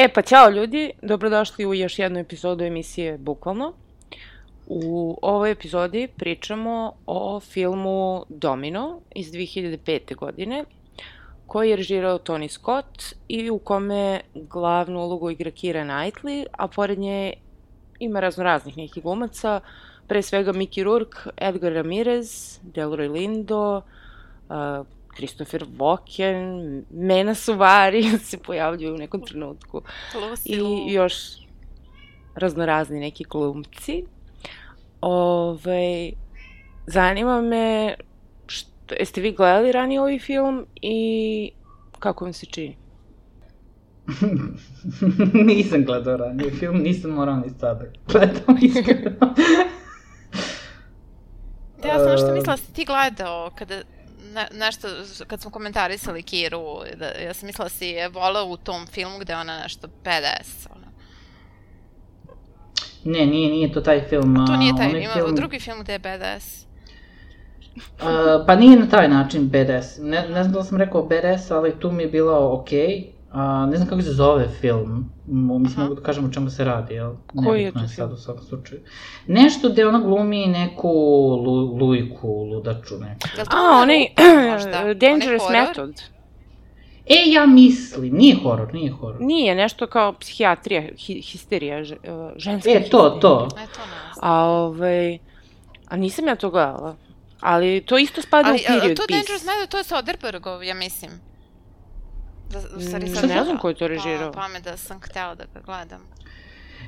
E, pa ćao ljudi, dobrodošli u još jednu epizodu emisije Bukvalno. U ovoj epizodi pričamo o filmu Domino iz 2005. godine, koji je režirao Tony Scott i u kome glavnu ulogu igra Kira Knightley, a pored nje ima raznoraznih nekih glumaca, pre svega Mickey Rourke, Edgar Ramirez, Delroy Lindo, uh, Christopher Walken, Mena Suvari se pojavljuju u nekom trenutku Lucy i još raznorazni neki glumci. Ove, zanima me, što, jeste vi gledali ranije ovaj film i kako vam se čini? nisam gledao ranije film, nisam morao ni sada. Gledam iskreno. Da, ja sam nešto Ehm. mislila da si ti gledao kada ne, nešto, kad smo komentarisali Kiru, da, ja sam mislila da si je volao u tom filmu gde ona nešto PDS, ono. ne, nije, nije to taj film. To a, nije taj, ima film, drugi film gde je BDS. a, pa nije na taj način BDS. Ne, ne znam da li sam rekao BDS, ali tu mi je bilo okej. A, ne znam kako se zove film. Mislim, Aha. mogu da kažem o čemu se radi, jel? Koji je to sad film? u svakom slučaju. Nešto gde ona glumi neku lu, lujku, ludaču neku. To A, onaj možda? Dangerous Onaj horor? Method. E, ja mislim, nije horor, nije horor. Nije, nešto kao psihijatrija, hi, histerija, uh, ženska E, to, to. E, to ne znam. A, ovaj, a nisam ja to gledala. Ali to isto spada Ali, u period a, to piece. Dangerous Method, to je Soderbergov, ja mislim. Da, u stvari Mm, sad ne znam ko je to režirao. Pa, pa me da sam htela da ga gledam.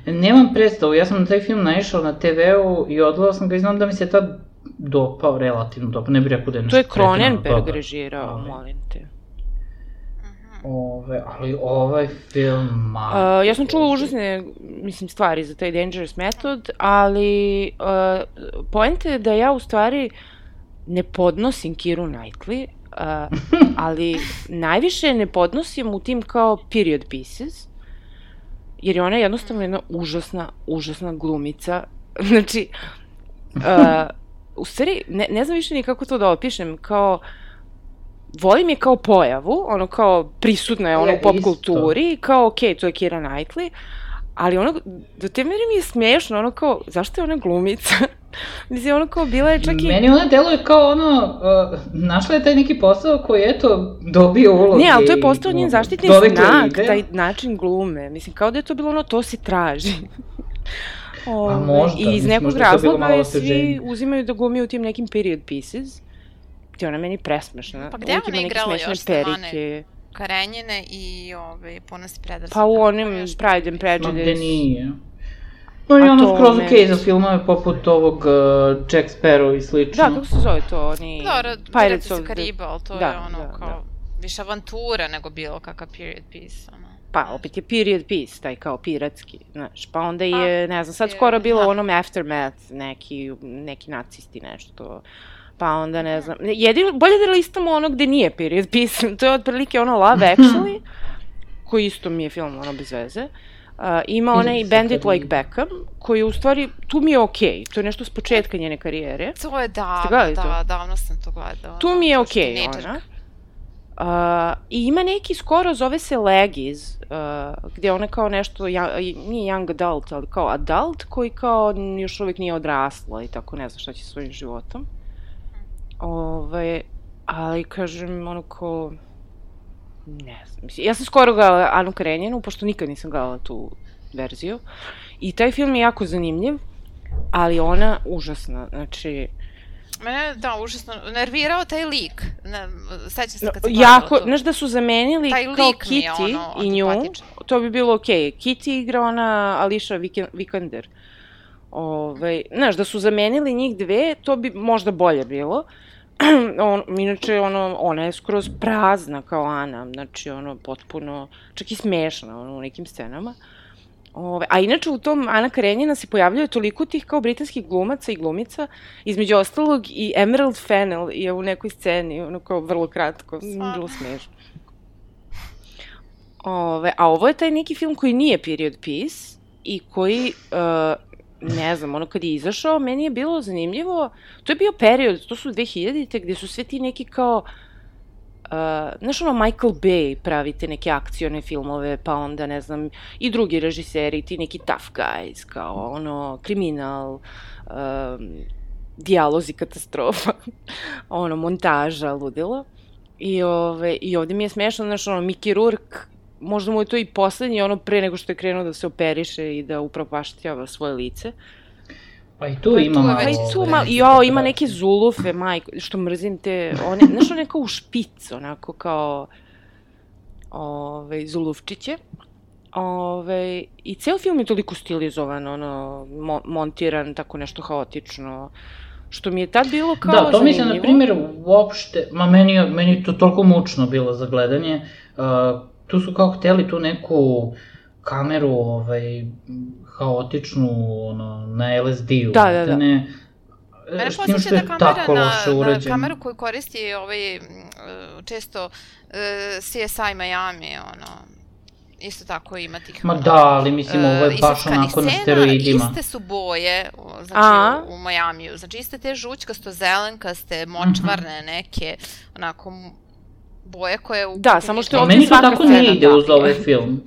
Nemam predstavu, ja sam na taj film naišao na TV-u i odgledala sam ga i znam da mi se tad dopao, relativno dopao, ne bih rekao da je To je nešto Cronenberg režirao, Ali- molim te. Mhm. Ove, ali ovaj film. Uh, ja sam čula užasne, mislim, stvari za taj Dangerous Method, ali uh, poenta je da ja u stvari ne podnosim Kiru Knightley, uh, ali najviše ne podnosim u tim kao period pieces, jer je ona jednostavno jedna užasna, užasna glumica. znači, uh, u stvari, ne, ne znam više ni kako to da opišem, kao, volim je kao pojavu, ono kao prisutna je ono u pop kulturi, kao okej, to je Kira Knightley, ali ono, do te mere mi je smiješno, ono kao, zašto je ona glumica? Mislim, ono kao, bila je čak i... Meni ona deluje kao ono, uh, našla je taj neki posao koji, eto, dobio uloge. Ne, ali to je postao njen zaštitni znak, ide. taj način glume. Mislim, kao da je to bilo ono, to se traži. Ove, možda, I iz nekog je to razloga je svi uzimaju da glumi u tim nekim period pieces. Je ona meni presmešna. Pa gde ona igrala još perike. Karenjine i ove, puno si predrasuda. Pa u onim Pride and Ma gde Prejudice. nije. On je A ono skroz okej za filmove poput ovog uh, Jack Sparrow i slično. Da, kako se zove to? Oni... Dobro, Pirates Pirates of the... Kariba, ali to Da, je ono da, kao da. više avantura nego bilo kakav period piece, ono. Pa, opet je period piece, taj kao piratski, znaš. Pa onda Pa, je, ne znam, sad je- skoro bilo da. onom Aftermath, neki, neki nacisti nešto. Pa onda ne znam, jedino, bolje da listamo ono gde nije period piece, to je otprilike ono Love Actually, koji isto mi je film ono bez veze. Uh, ima onaj Sa Bandit. Like Beckham, koji je u stvari, tu mi je okej, to je nešto s početka njene karijere. To je davno, gledali to? da, davno sam to gledala. Tu da, mi je okej tinejdžerka. ona. Uh, I ima neki skoro, zove se Legiz, uh, gde ona kao nešto, ja, nije young adult, ali kao adult, koji kao još uvijek nije odrasla i tako ne zna šta će svojim životom. Ove, ali kažem, ono kao, ne znam, mislim, ja sam skoro gledala Anu Karenjinu, pošto nikad nisam gledala tu verziju. I taj film je jako zanimljiv, ali ona užasna, znači, Mene, da, užasno, nervirao taj lik. Ne, sećam se kad sam jako, znaš da su zamenili Taj kao Kitty ono, i nju, to bi bilo okej. Okay. Kitty igra ona Vik- Vikander. Ove, znaš, da su zamenili njih dve, to bi možda bolje bilo. On, inače, ono, ona je skroz prazna kao Ana, znači, ono, potpuno, čak i smešna, ono, u nekim scenama. Ove, a inače u tom Ana Karenjina se pojavljaju toliko tih kao britanskih glumaca i glumica, između ostalog i Emerald Fennel je u nekoj sceni, ono kao vrlo kratko, Stvarno? bilo smešno. Ove, a ovo je taj neki film koji nije period piece i koji, uh, ne znam, ono kad je izašao, meni je bilo zanimljivo, to je bio period, to su 2000-te, gde su sve ti neki kao, Uh, znaš ono Michael Bay pravite neke akcione filmove, pa onda ne znam i drugi režiseri, ti neki tough guys, kao ono kriminal, um, dijalozi katastrofa, ono montaža, ludilo. I, ove, I ovde mi je smešno, znaš, ono, Mickey Rourke, možda mu je to i poslednji, ono, pre nego što je krenuo da se operiše i da upropaštjava svoje lice. Pa i tu Pa ima tu malo... Pa i tu ovaj, malo, jo, ima neke zulufe, majko, što mrzim te, one, znaš, one kao u špic, onako kao, ove, zulufčiće. Ove, I ceo film je toliko stilizovan, ono, mo montiran, tako nešto haotično, što mi je tad bilo kao Da, to mi se, na zanimljivo. primjer, uopšte, ma meni, meni je to toliko mučno bilo za gledanje, uh, tu su kao hteli tu neku kameru, ovaj, haotičnu, ono, na LSD-u. Da, da, da. Ne, Mene s tim što posjeća je da tako kamera na, na kameru koju koristi ovaj, e, često e, CSI Miami, ono, isto tako ima tih... Ma da, ali mislim, e, ovo je baš onako na steroidima. Iste su boje, znači, A? u, u Majamiju. Znači, iste te žućkasto, zelenkaste, močvarne Mhm. neke, onako, boje koje... U, Da, samo što je ovdje meni to svaka tako scena ne ide uz takva. ovaj film.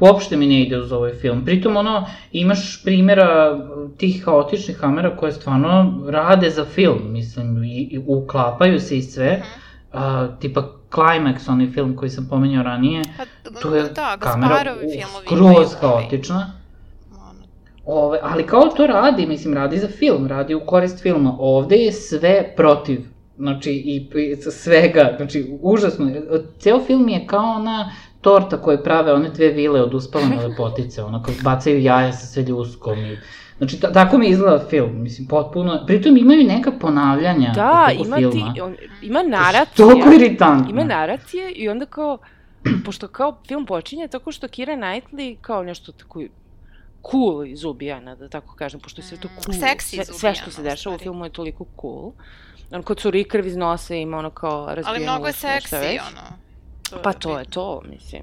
Uopšte mi ne ide uz ovaj film. Pritom ono, imaš primjera tih haotičnih kamera koje stvarno rade za film, mislim, i, i uklapaju se i sve. Mhm. A, tipa Climax, onaj film koji sam pomenjao ranije, Pa, tu je da, kamera skroz ovaj, haotična. ono, Ove, ali kao to radi, mislim, radi za film, radi u korist filma. Ovde je sve protiv. Znači, i, i svega, znači, užasno. Ceo film je kao ona torta koje prave one dve vile od uspalene lepotice, ono, kao bacaju jaja sa sve ljuskom i... Znači, ta, tako mi izgleda film, mislim, potpuno... Pritom imaju neka ponavljanja Da, ima, filma. on, ima naracija. Toliko iritantno. Ima naracije i onda kao, pošto kao film počinje tako što Kira Knightley kao nešto tako cool iz ubijana, da tako kažem, pošto je sve to Mm, cool. seksi iz sve što Ubijana, se dešava u filmu je toliko cool. On kod curi krv iz nosa ima ono kao razbijeno Ali mnogo je seksi, ono. To Pa to je to, mislim.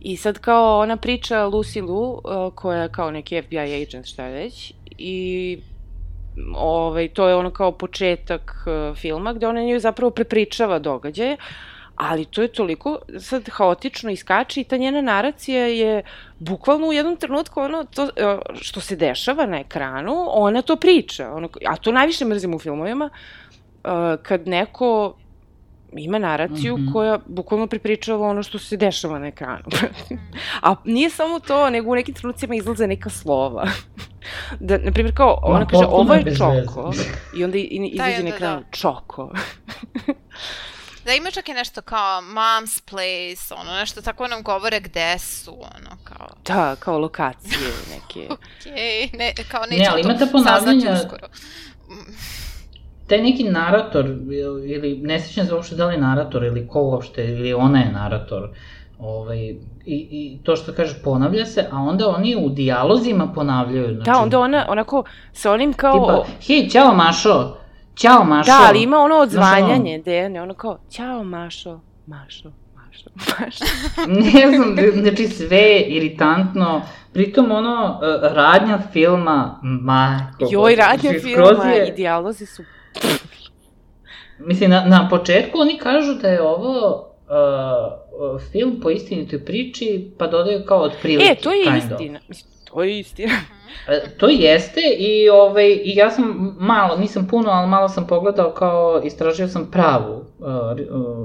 I sad kao ona priča Lucy Liu, uh, koja je kao neki FBI agent, šta već, i ovaj, to je ono kao početak uh, filma, gde ona nju zapravo prepričava događaje, ali to je toliko sad haotično iskače i ta njena naracija je bukvalno u jednom trenutku ono to, što se dešava na ekranu, ona to priča, ono, a to najviše mrzim u filmovima, kad neko ima naraciju mm. -hmm. koja bukvalno prepričava ono što se dešava na ekranu. A nije samo to, nego u nekim trenucima izlaze neka slova. da, na primjer, kao, ona kaže, potpuno ovo je čoko, i onda Da, izađe da, na ekranu, da. čoko. Da ima čak i nešto kao mom's place, ono, nešto tako nam govore gde su, ono, kao, Da, kao lokacije neke. okej, ne, kao Ne, nećemo ali to ima ta ponavljanja- uskoro. taj neki narator, ili- ili ne sjećam se uopšte da li je narator, ili ko uopšte, ili ona je narator, ovaj, i, i to što kaže ponavlja se, a onda oni u dijalozima ponavljaju. Znači, Da, onda ona, onako, sa onim kao... Tipa, hej, ćao Mašo, ćao Mašo. da, ali ima ono odzvanjanje, Dejane, ono kao, ćao Mašo, Mašo, Mašo, Mašo. ne znam, znači sve je iritantno, pritom ono, e, radnja filma, majko. Joj, radnja znači, filma je- i dijalozi su... Mislim, na, na početku oni kažu da je ovo uh, film po istinitoj priči, pa dodaju kao otprilike. E, to je kind istina. Mislim, to je istina. E, to jeste i, ovaj, i ja sam malo, nisam puno, ali malo sam pogledao kao, istražio sam pravu uh,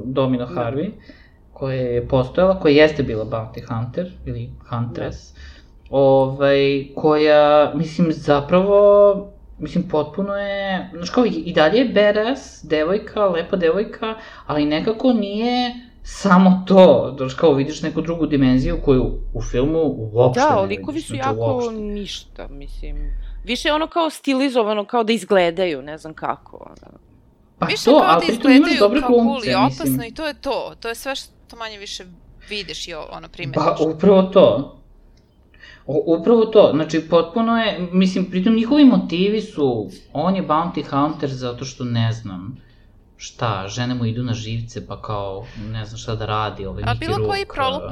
Domino Da. Harvey, koja je postojala, koja jeste bila Bounty Hunter, ili Huntress, ovaj, koja, mislim, zapravo, mislim, potpuno je, znaš kao, i, i dalje je badass, devojka, lepa devojka, ali nekako nije samo to, znaš kao, vidiš neku drugu dimenziju koju u filmu uopšte Da, ne likovi vidiš, su znači, jako uopšte. ništa, mislim. Više ono kao stilizovano, kao da izgledaju, ne znam kako. Pa Više to, kao ali da izgledaju dobre kao cool i opasno mislim. i to je to. To je sve što manje više vidiš i ono primetiš. Pa, upravo to. O, upravo to, znači potpuno je, mislim, pritom njihovi motivi su, on je bounty hunter zato što ne znam, šta, žene mu idu na živce, pa kao, ne znam šta da radi, ovaj A bilo koji prolup,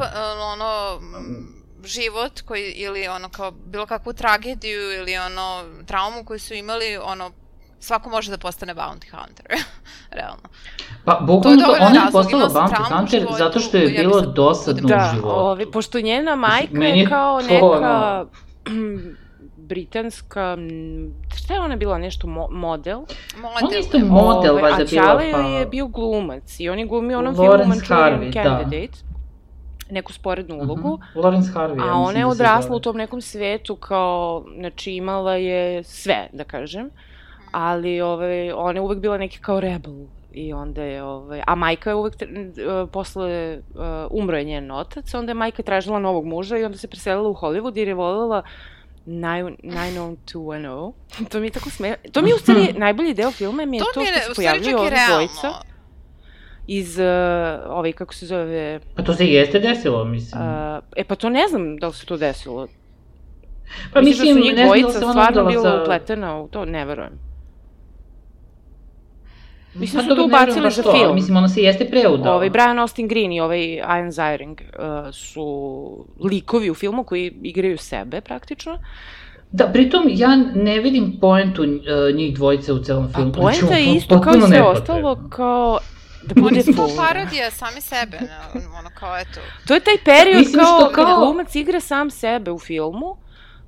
ono, m, život koji, ili ono kao bilo kakvu tragediju ili ono traumu koju su imali, ono, svako može da postane bounty hunter, realno. Pa, bukvalno to, ona je postala bounty u hunter životu, zato što je ja bi bilo sad- dosadno u Da, životu. ovi, pošto njena majka Meni je kao to, neka britanska, šta je ona bila, nešto mo model? Model. On je isto model, Ovaj, valjda A bila, Ćale pa... je bio glumac i on je glumio onom Lawrence filmu Manchurian Harvey, da. Candidate, neku sporednu ulogu. Mhm. Lawrence Harvey, A ona je da se odrasla u tom nekom svetu kao, znači imala je sve, da kažem, ali ovaj, ona je uvek bila neki kao rebel i onda je, ovaj, a majka je uvek, uh, posle uh, umro je njen otac, onda je majka tražila novog muža i onda se preselila u Hollywood jer je voljela 90210. to mi je tako sme... To mi je u stvari najbolji deo filma mi je to, To mi je, što se u stvari čak pojavljuju i ove realno. dvojica iz, uh, ovaj, kako se zove, Pa to se jeste desilo, mislim. uh, e pa to ne znam da li se to desilo, pa mislim, mislim, da su njih da dvojica stvarno bila za... upletena u to, ne verujem. Mislim Pa da su verujem ubacili za film. Mislim, ona se jeste preudala. Ovaj Brian Austin Green i ovaj Ian Ziering uh, su likovi u filmu koji igraju sebe praktično. Da, pritom ja ne vidim poentu uh, njih dvojice u celom A filmu. poenta Znači, je ono, isto kao i sve ostalo, kao da bude To parodija sami sebe, ono kao eto. To je taj period Mislim što kao... kao- glumac igra sam sebe u filmu.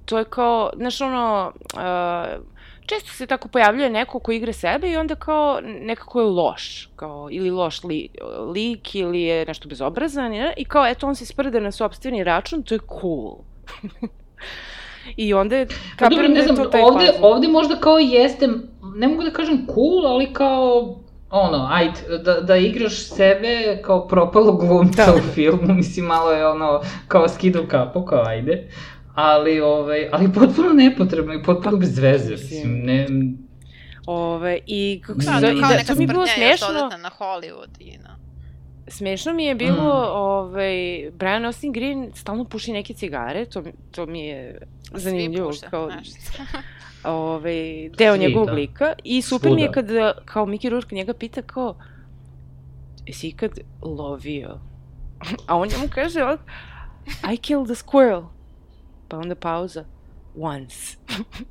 To je kao, znaš ono, uh, često se tako pojavljuje neko ko igra sebe i onda kao nekako je loš, kao ili loš li, lik ili je nešto bezobrazan i, i kao eto on se sprde na sobstveni račun, to je cool. I onda je, Pa kapiram ne da je to taj ovde, fazon. ovde možda kao jeste, ne mogu da kažem cool, ali kao ono, ajde, da, da igraš sebe kao propalo glumca Da. u filmu, mislim, malo je ono, kao skidu kapu, kao ajde, ali, ovaj, ali potpuno nepotrebno i potpuno bez veze, mislim, ne, Ove, I kako se Da, zove, i da, neka to mi je bilo smešno. na Hollywood i na... Smešno mi je bilo, Mm. ovaj, Brian Austin Green stalno puši neke cigare, to, to mi je zanimljivo, Svi puše, kao znaš. ovaj, deo Svi, njegovog da. lika. I super mi je Svuda. kad, kao Mickey Rourke njega pita kao, jesi ikad lovio? A on njemu kaže, I killed a squirrel. Pa onda pauza. Once.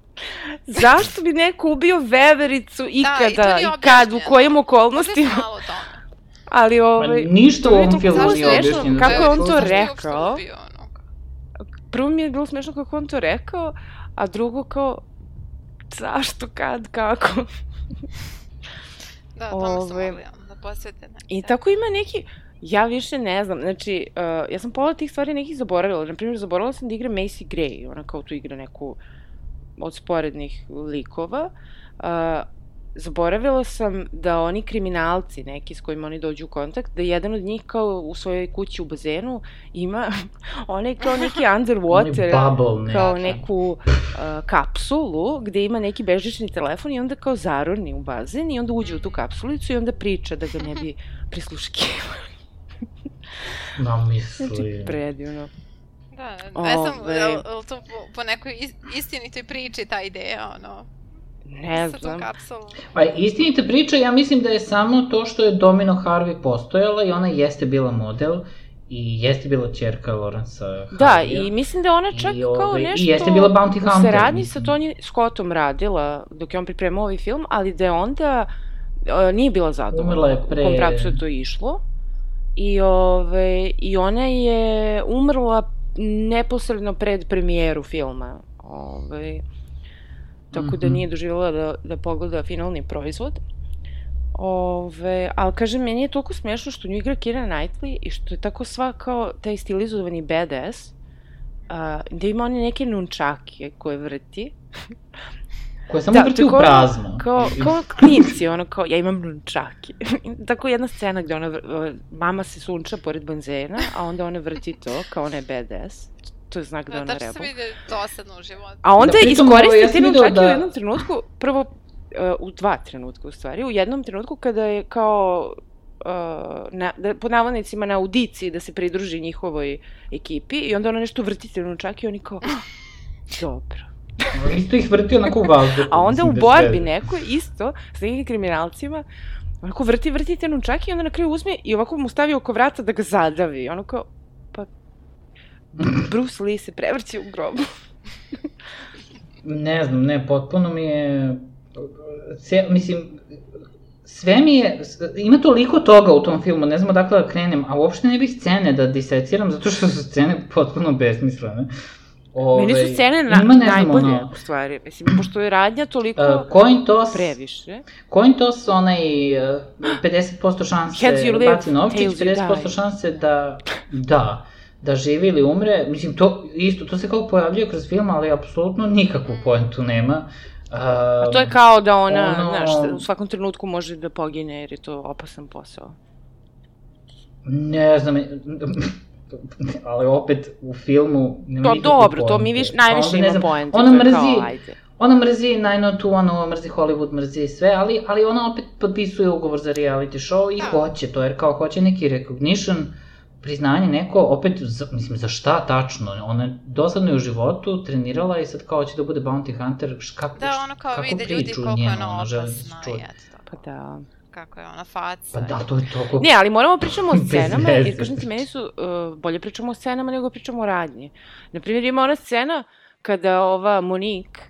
Zašto bi neko ubio vevericu ikada i to nije i kad, u kojim okolnostima? Ali pa ovaj, ništa u ovom filmu nije objašnjeno. kako je on to rekao? prvo mi je bilo smešno kako on to rekao, a drugo kao, zašto, kad, kako? Da, tome sam Ovaj, mogla da posvete neki. I tako ima neki, ja više ne znam, znači, uh, ja sam pola tih stvari nekih zaboravila. Naprimjer, zaboravila sam da igra Macy Gray, ona kao tu igra neku od sporednih likova. Uh, zaboravila sam da oni kriminalci neki s kojima oni dođu u kontakt, da jedan od njih kao u svojoj kući u bazenu ima onaj kao neki underwater, bubble kao neku uh, kapsulu gde ima neki bežični telefon i onda kao zaroni u bazen i onda uđe u tu kapsulicu i onda priča da ga ne bi prisluškivali. Namisli. Znači, predivno. Da, ne znam, Ove. je li je li to po, po nekoj is- istinitoj priči ta ideja, ono, Ne znam. Pa istinita priča, ja mislim da je samo to što je Domino Harvey postojala i ona jeste bila model i jeste bila čerka Lorenza Da, Harveya. i mislim da ona čak I, kao ovaj, i nešto jeste bila bounty u hunter, saradnji mislim. sa Tony Scottom radila dok je on pripremao ovaj film, ali da je onda uh, nije bila zadovoljna Umrla je pre- u kom pravcu je to išlo. I, ove, I ona je umrla neposredno pred premijeru filma. Ove, tako da Mhm. nije doživjela da, da pogleda finalni proizvod. Ove, ali kažem, meni je toliko smiješno što nju igra Kira Knightley i što je tako sva kao taj stilizovani badass, a, da ima one neke nunčake koje vrti. Koja samo Da, vrti u tako ono, prazno. Kao, kao klinci, ono kao, ja imam nunčake. tako jedna scena gde ona, mama se sunča pored benzena, a onda ona vrti to, kao ona je badass. To je znak da, Da, ona tačno se rebel. vidi dosadno u životu. A onda Da, da, iskoristi ovaj, ja te nunčake da- u jednom trenutku, prvo, uh, u dva trenutka u stvari, u jednom trenutku kada je kao uh, na, da, po navodnicima na audiciji da se pridruži njihovoj ekipi i onda ona nešto vrti trenutčak i oni kao, dobro. Isto ih vrti onako u vazduhu. A onda u borbi neko isto, s nekim kriminalcima, onako vrti, vrti trenutčak i onda na kraju uzme i ovako mu stavi oko vrata da ga zadavi. Ono kao, pa, Bruce Lee se prevrće u grobu. Ne znam, ne, potpuno mi je... Ce, mislim, sve mi je, ima toliko toga u tom filmu, ne znam odakle da krenem, a uopšte ne bih scene da diseciram, zato što su scene potpuno besmislene. Ove, Meni su scene na, ima, najbolje, ono, u stvari. Mislim, pošto je radnja toliko Uh, coin toss, previše. coin toss, onaj uh, 50% šanse baci novčić, tails you 50% die. šanse da, da, da živi ili umre. Mislim, to isto, to se kao pojavljuje kroz film, ali apsolutno nikakvu poentu nema. Uh, A to je kao da ona, ono- znaš, u svakom trenutku može da pogine jer je to opasan posao. Ne znam, ali opet u filmu nema To dobro, to mi viš, najviše Pa onda, ima znam, poente. Ona to mrzi, Kao, ajde. ona mrzi 90210, mrzi Hollywood, mrzi sve, ali, ali ona opet potpisuje ugovor za reality show i Da. hoće to, jer kao hoće neki recognition, priznanje neko, opet, za, mislim, za šta tačno? Ona je dosadno je u životu, trenirala i sad kao hoće da bude bounty hunter, kako, Da, ono kao kako vide ljudi priču koliko je njenu, ona da opasna to. Pa da. Kako je ona faca. Pa da, to je toliko... Ne, ali moramo pričamo o scenama, jer kažem ti, meni su, uh, bolje pričamo o scenama nego pričamo o radnji. Naprimjer, ima ona scena kada ova Monique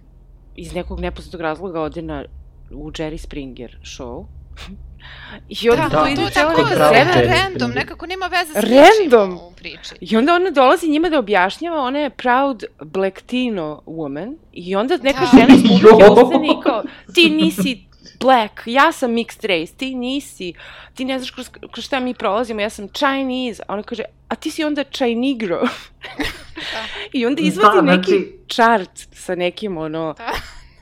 iz nekog nepoznatog razloga ode na, u Jerry Springer show. I onda Da, to- ide neka sve scena. random, nekako nema veze sa Random. u priči. I onda ona dolazi njima da objašnjava, ona je proud black-tino woman, i onda neka Da. žena iz publike Jo. ustane i kao, ti nisi black, ja sam mixed race, ti nisi, ti ne znaš kroz, kroz šta mi prolazimo, ja sam Chinese, a ona kaže, a ti si onda Chinegro. I onda izvadi Da, neki znači- chart sa nekim, ono, Da.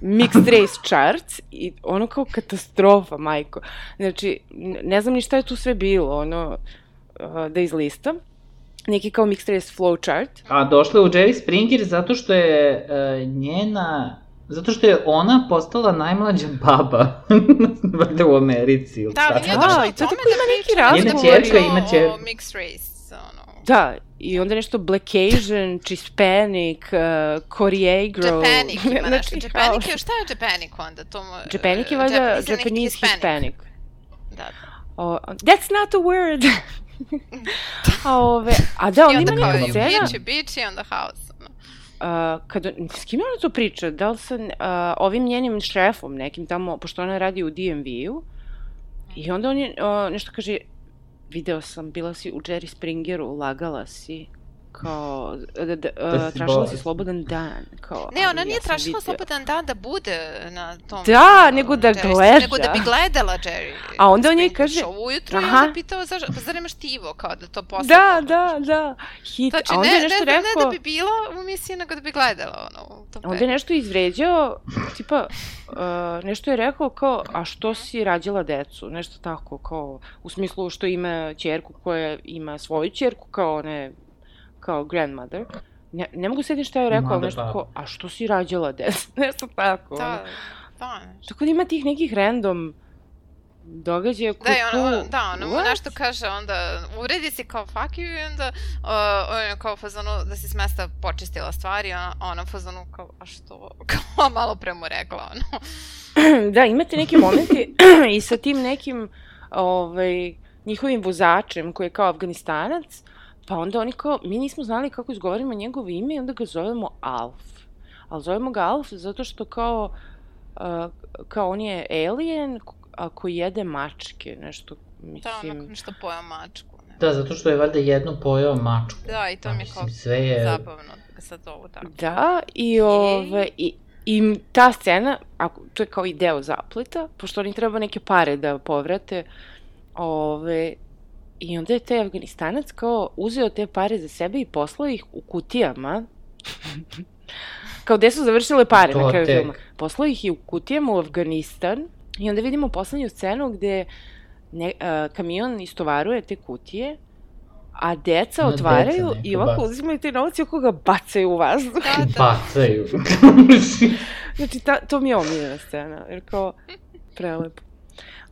mixed race charts i ono kao katastrofa, majko. Znači, ne znam ni šta je tu sve bilo, ono, uh, da izlistam. Neki kao mixed race flow chart. A došla je u Jerry Springer zato što je e, njena Zato što je ona postala najmlađa baba, valjda u Americi, ili Da, nije Da, došlo to tome da ima neki razgovor. Jedna ćerka, o- ima o mixed race, ono. Da, i onda nešto Black Asian, Hispanic, uh, Koreagro. Japanic ima nešto. Znači, Japanic kao- je, šta je Japanic onda? To mu, Japanic je e, valjda Japanese Japanese Hispanic. Da, da. O, that's not a word. a, ove, a da, I onda onda ima kao neka i scena. beach, beach i onda house. Kada, s kim ona to priča? Da li sa uh, ovim njenim šefom, nekim tamo, pošto ona radi u DMV-u, i onda on je, uh, nešto kaže, video sam, bila si u Jerry Springeru, lagala si, kao, da, da, Da si tražila si slobodan dan, kao, Ne, ona nije ja tražila video. slobodan dan da bude na tom... Da, uh, nego da Jerry- gleda. Nego da bi gledala Jerry. A onda on joj Springer kaže- Show ujutru i onda pitao, za, pa zar nemaš tivo, kao da to posle Da, da, da, hit, Znači, a onda ne, je nešto ne, rekao, ne da bi bila u emisiji, nego da bi gledala, ono, u tom onda je nešto izvređao, tipa, uh, nešto je rekao kao, a što si rađala decu, nešto tako, kao, u smislu što ima ćerku koja ima svoju ćerku, kao ne, kao grandmother. Ne, ne mogu sedim šta je rekao, ali Mother nešto kao, a što si rađala decu, nešto tako. ono. Da, da, nešto. Tako da ima tih nekih random događaja Da, koji i ono, tu... da, ono mu nešto kaže, onda uvredi se kao fuck you i onda uh, on je kao fazonu da si s mesta počistila stvari, a ona fazonu kao, a što, kao malo pre mu rekla, ono. da, imate neki momenti i sa tim nekim ovaj, njihovim vozačem koji je kao Afganistanac, pa onda oni kao, mi nismo znali kako izgovorimo njegovo ime i onda ga zovemo Alf. Ali zovemo ga Alf zato što kao, uh, kao on je alien a koji jede mačke, nešto, Da, mislim... onako nešto pojao mačku. Ne. Da, zato što je valjda jedno pojao mačku. Da, i to Pa, mi je kao sve je... zabavno da sad zovu tako. Da, i, ove, i, i ta scena, ako, to je kao i deo zapleta, pošto oni treba neke pare da povrate, ove, i onda je taj Afganistanac kao uzeo te pare za sebe i poslao ih u kutijama, kao gde su završile pare To na kraju tek. filma. Poslao ih i u kutijama u Afganistan i onda vidimo poslednju scenu gde ne, a, kamion istovaruje te kutije, a deca Ona otvaraju deca i ovako uzimaju te novci i oko ga bacaju u vazduh. Da, da. Bacaju. Znači, ta, to mi je omiljena scena, jer kao, prelepo.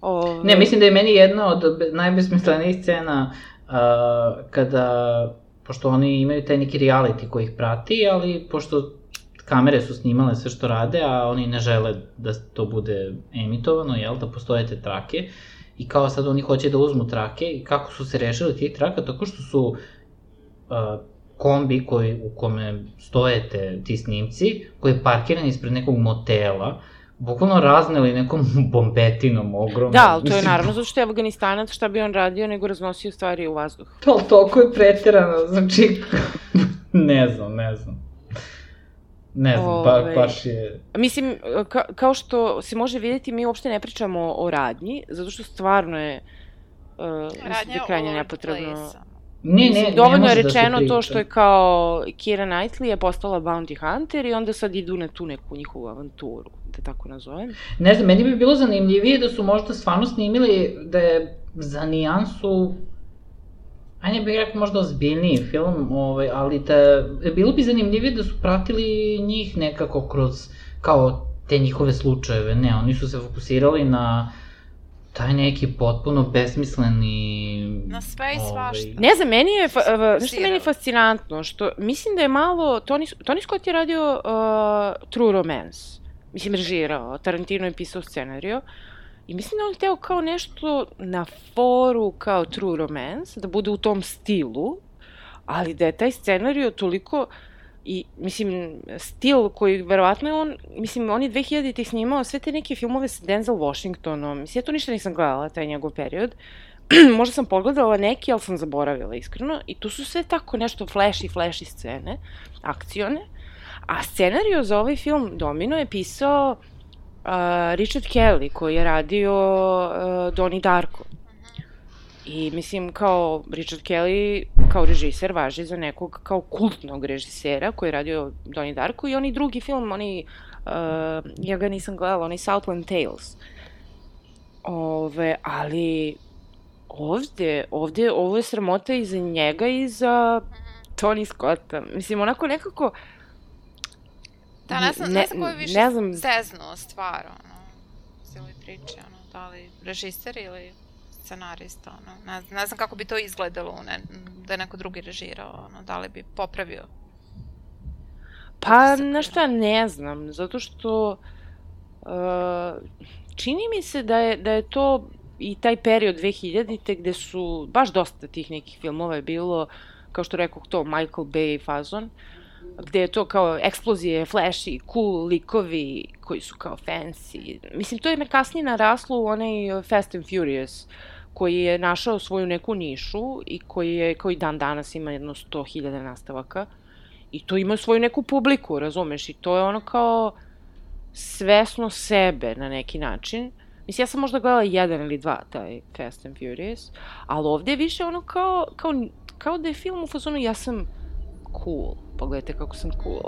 Ove... Ne, mislim da je meni jedna od be- najbesmislenijih scena uh, kada, pošto oni imaju taj neki reality koji ih prati, ali pošto kamere su snimale sve što rade, a oni ne žele da to bude emitovano, jel, da postoje te trake, i kao sad oni hoće da uzmu trake, i kako su se rešili tih traka, tako što su uh, kombi koji, u kome stoje te, ti snimci, koji je parkiran ispred nekog motela, bukvalno razneli nekom bombetinom ogromnom. Da, ali to je naravno zato što je Afganistanac, šta bi on radio, nego raznosio stvari u vazduh. To, toliko je preterano, znači, ne znam, ne znam. Ne znam, ba, Ovaj. baš je... Mislim, ka, kao što se može vidjeti, mi uopšte ne pričamo o radnji, zato što stvarno je, uh, mislim da je krajnje nepotrebno. Ne, ne, ne dovoljno može je da rečeno to priča. što je kao Kira Knightley je postala bounty hunter i onda sad idu na tu neku njihovu avanturu, da tako nazovem. Ne znam, meni bi bilo zanimljivije da su možda stvarno snimili da je za nijansu Ajde bih rekao možda ozbiljniji film, ovaj, ali da, bilo bi zanimljivije da su pratili njih nekako kroz, kao te njihove slučajeve. Ne, oni su se fokusirali na taj neki potpuno besmisleni... Na sve i ovaj, svašta. Ne znam, meni je, fa, uh, znaš što meni je fascinantno, što mislim da je malo, Tony, Tony Scott je radio uh, True Romance, mislim režirao, Tarantino je pisao scenario, I mislim da on hteo kao nešto na foru kao True Romance, da bude u tom stilu, ali da je taj scenario toliko i, mislim, stil koji verovatno je on, mislim, on je 2000-ih snimao sve te neke filmove sa Denzel Washingtonom, mislim, ja to ništa nisam gledala, taj njegov period, možda sam pogledala neke, ali sam zaboravila iskreno, i tu su sve tako nešto flashy, flashy scene, akcione, a scenario za ovaj film Domino je pisao uh, Richard Kelly, koji je radio uh, Donnie Darko. I mislim, kao Richard Kelly, kao režiser, važi za nekog kao kultnog režisera koji je radio Donnie Darko i oni drugi film, oni, uh, ja ga nisam gledala, onaj Southland Tales. Ove, ali ovde, ovde, ovo je sramota i za njega i za Tony Scotta. Mislim, onako nekako, Da, ne znam, ne, ne znam ko je više ne znam, zeznuo stvar, ono, cijeli priče, ono, da li režiser ili scenarista, ono, ne, znam- ne znam kako bi to izgledalo, ne, da je neko drugi režirao, ono, da li bi popravio. Pa, na šta ne znam, zato što uh, čini mi se da je, da je to i taj period 2000-te gde su baš dosta tih nekih filmova je bilo, kao što rekao to, Michael Bay fazon, gde je to kao eksplozije, flashy, cool likovi koji su kao fancy. Mislim, to je me kasnije naraslo u onaj Fast and Furious, koji je našao svoju neku nišu i koji je, koji dan danas ima jedno 100.000 nastavaka. I to ima svoju neku publiku, razumeš? I to je ono kao svesno sebe na neki način. Mislim, ja sam možda gledala jedan ili dva taj Fast and Furious, ali ovde je više ono kao, kao, kao da je film u fazonu ja sam cool. Pogledajte kako sam cool.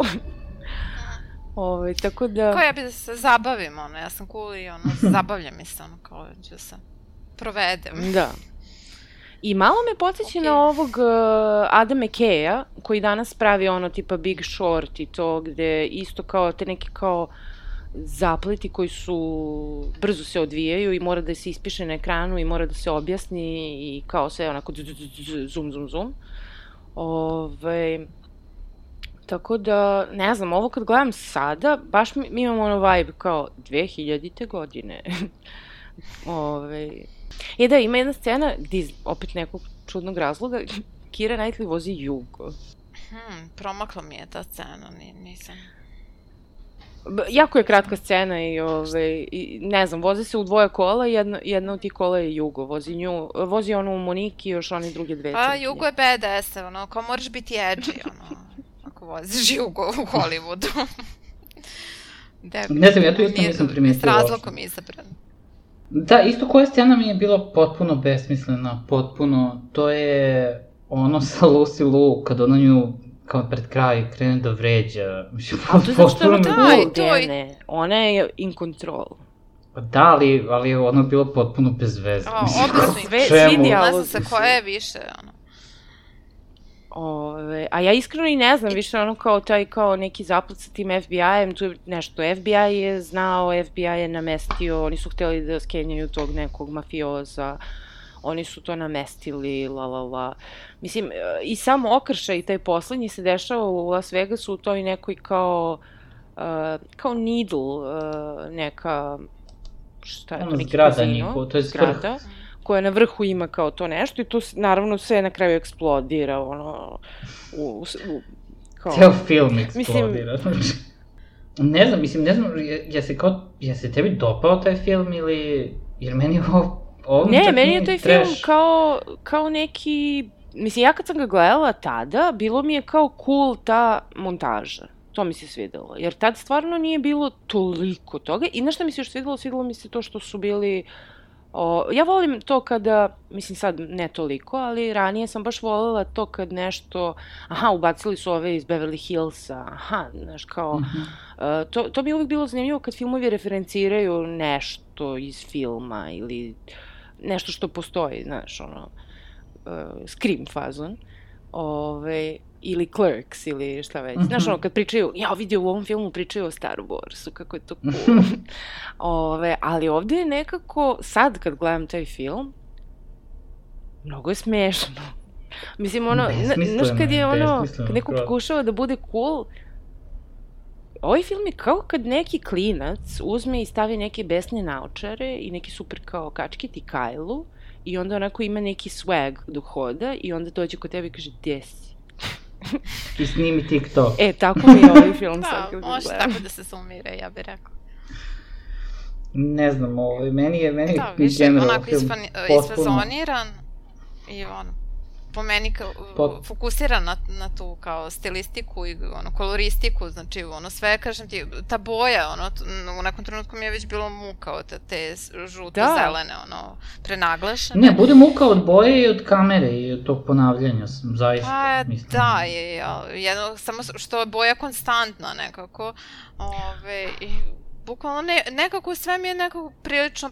Ove, tako da... Kao ja bi da se zabavim, ono, ja sam cool i ono, zabavlja mi se, ono, kao ću da se provedem. Da. I malo me podsjeća Ok. na ovog uh, Adama McKay-a, koji danas pravi ono tipa Big Short i to gde isto kao te neke kao zapleti koji su brzo se odvijaju i mora da se ispiše na ekranu i mora da se objasni i kao sve onako zoom, zoom, zoom. Ove, tako da, ne znam, ovo kad gledam sada, baš mi, mi imamo ono vibe kao 2000. godine. Ove, E da, ima jedna scena gde iz opet nekog čudnog razloga Kira Knightley vozi jugo. Hmm, promakla mi je ta scena, ni, nisam. B- jako je kratka scena i, ove, i ne znam, voze se u dvoje kola i jedna, jedna od tih kola je jugo. Vozi, nju, vozi onu u Moniki i još one druge dve. Pa. Jugo je BDS, ono, kao moraš biti edgy, ono, ako voziš Jugo u Hollywoodu. Ne znam, ja to isto nisam primetila S razlogom izabran. Da, isto koja scena mi je bila potpuno besmislena, potpuno, to je ono sa Lucy Liu, kad ona nju kao pred kraj krene da vređa. Mislim, Ali to je zato što je Da, to Dene. Ona je in control. Pa da, ali, ali je ono bilo potpuno bez veze. O, im. Sve- svi dijalozi Ne znam sa koje je više, ono. Ove, a ja iskreno i ne znam, više ono kao taj kao neki zaplet sa tim FBI-em, tu je nešto, FBI je znao, FBI je namestio, oni su hteli da skenjaju tog nekog mafioza, oni su to namestili, la la la. Mislim, i sam okršaj, taj poslednji se dešava u Las Vegasu u toj nekoj kao, uh, kao needle, uh, neka, šta je to, Ono neki zgrada njihovo, to je vrh. zgrada, koja na vrhu ima kao to nešto i to naravno sve na kraju eksplodira, ono, u, u, u kao... Ceo film eksplodira. Mislim... ne znam, mislim, ne znam, je, se kao, je se tebi dopao taj film ili, jer meni je ovo, ovo Ne, meni je taj trash. film kao, kao neki... Mislim, ja kad sam ga gledala tada, bilo mi je kao cool ta montaža. To mi se svidelo. Jer tad stvarno nije bilo toliko toga. I znaš šta mi se još svidelo? Svidelo mi se to što su bili... O, ja volim to kada, mislim sad ne toliko, ali ranije sam baš volela to kad nešto, aha, ubacili su ove iz Beverly Hillsa, aha, znaš, kao, Mhm. Uh, to, to mi je uvijek bilo zanimljivo kad filmovi referenciraju nešto iz filma ili nešto što postoji, znaš, ono, uh, Scream fazon, ove, ili Clerks ili šta već. Znaš, Mhm. ono, kad pričaju, ja vidio u ovom filmu pričaju o Star Warsu, kako je to cool. ove, ali ovde je nekako, sad kad gledam taj film, mnogo je smešno. Mislim, ono, zna- znaš kad je ono, kad neko pokušava da bude cool, ovaj film je kao kad neki klinac uzme i stavi neke besne naočare i neki super kao kačkit i kajlu i onda onako ima neki swag dok hoda i onda dođe kod tebe i kaže, gde si? I snimi TikTok. E, tako mi je ovaj film sad Da, kad ga može gledam. tako da se sumira, ja bih rekla. Ne znam, ovaj, meni je, meni Da, više general onako film isfan, potpuno... isfazoniran i ono, po meni kao, Pot- fokusiran na, na tu kao stilistiku i ono, koloristiku, znači ono sve, kažem ti, ta boja, ono, u nekom trenutku mi je već bilo muka od te žuto-zelene, ono, prenaglašene. Ne, bude muka od boje i od kamere i od tog ponavljanja, zaista. Pa, mislim. da, je, je, jedno, samo što je boja konstantna nekako, ove, i bukvalno ne, nekako sve mi je nekako prilično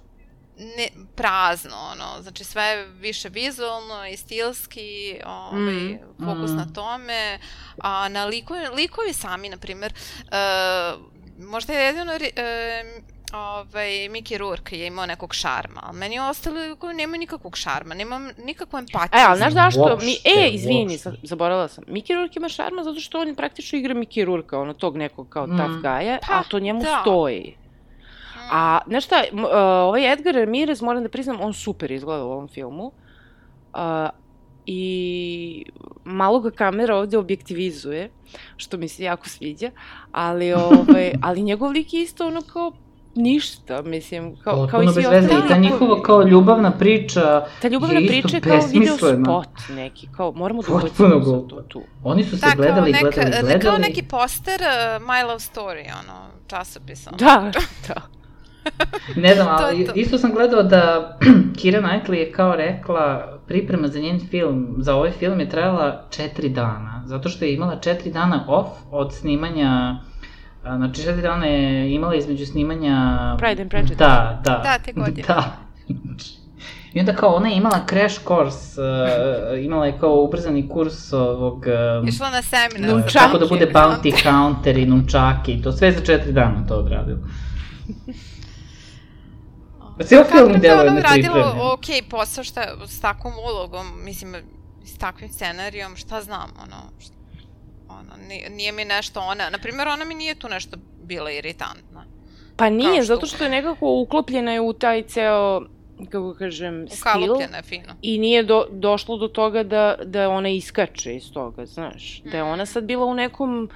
ne, prazno, ono, znači sve je više vizualno i stilski, ovaj, Mm. fokus Mm. na tome, a na likovi, likovi sami, na primer, uh, možda je jedino e, ovaj, Mickey Rourke je imao nekog šarma, ali meni ostali likovi nemaju nikakvog šarma, nemam nikakvu empatiju. E, ali znaš zašto? Mi, e, izvini, zaboravila sam. Mickey Rourke ima šarma zato što on praktično igra Mickey Rourke, ono tog nekog kao Mm. tough guy Pa, a to njemu da. stoji. A, znaš šta, uh, ovaj Edgar Ramirez, moram da priznam, on super izgleda u ovom filmu. Uh, I malo ga kamera ovde objektivizuje, što mi se jako sviđa, ali, ovaj, ali njegov lik je isto ono kao ništa, mislim, kao, kao i svi ostali I ta njihova kao ljubavna priča, Ta ljubavna je isto priča je kao video spot neki, kao moramo da ubacimo glupo. to tu. oni su se Da, gledali, neka, gledali, gledali. kao neki poster uh, My Love Story, ono, časopis. Ono. Da, da. Ne znam, To ali to. isto sam gledao da Kira Knightley je kao rekla, priprema za njen film, za ovaj film je trajala četiri dana, zato što je imala četiri dana off od snimanja, znači četiri dana je imala između snimanja... Pride and Prejudice. Da, da. Da, te godine. Da. I onda kao ona je imala crash course, uh, imala je kao ubrzani kurs ovog... Uh, Išla na seminar. Za kako da bude bounty counter i nunčaki to sve za četiri dana to odradila. Pa Cijel film Kako da delo je ona uradila nepripremljen. ok posao šta, s takvom ulogom, mislim, s takvim scenarijom, šta znam, ono, šta, ono nije, nije mi nešto ona, na primjer, ona mi nije tu nešto bila iritantna. Pa nije, što- zato što je nekako uklopljena je u taj ceo, kako kažem, stil. Ukalupljena je fino. I nije do, došlo do toga da, da ona iskače iz toga, znaš. Da je Mm. ona sad bila u nekom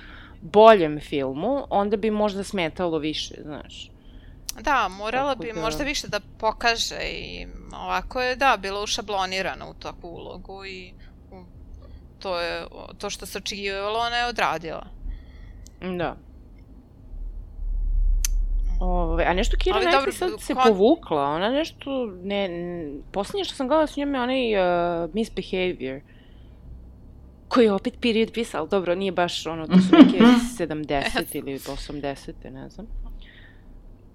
boljem filmu, onda bi možda smetalo više, znaš. Da, morala Tako bi da- možda više da pokaže i ovako je, da, bila ušablonirana u takvu ulogu i to je, to što se očekivalo, ona je odradila. Da. Ove, a nešto Kira Knightley sad se kon- povukla, ona nešto, ne, posljednje što sam gledala s njom je onaj uh, Misbehavior, koji je opet period piece, ali dobro, nije baš ono, to su neke 70 ili 80, ne znam.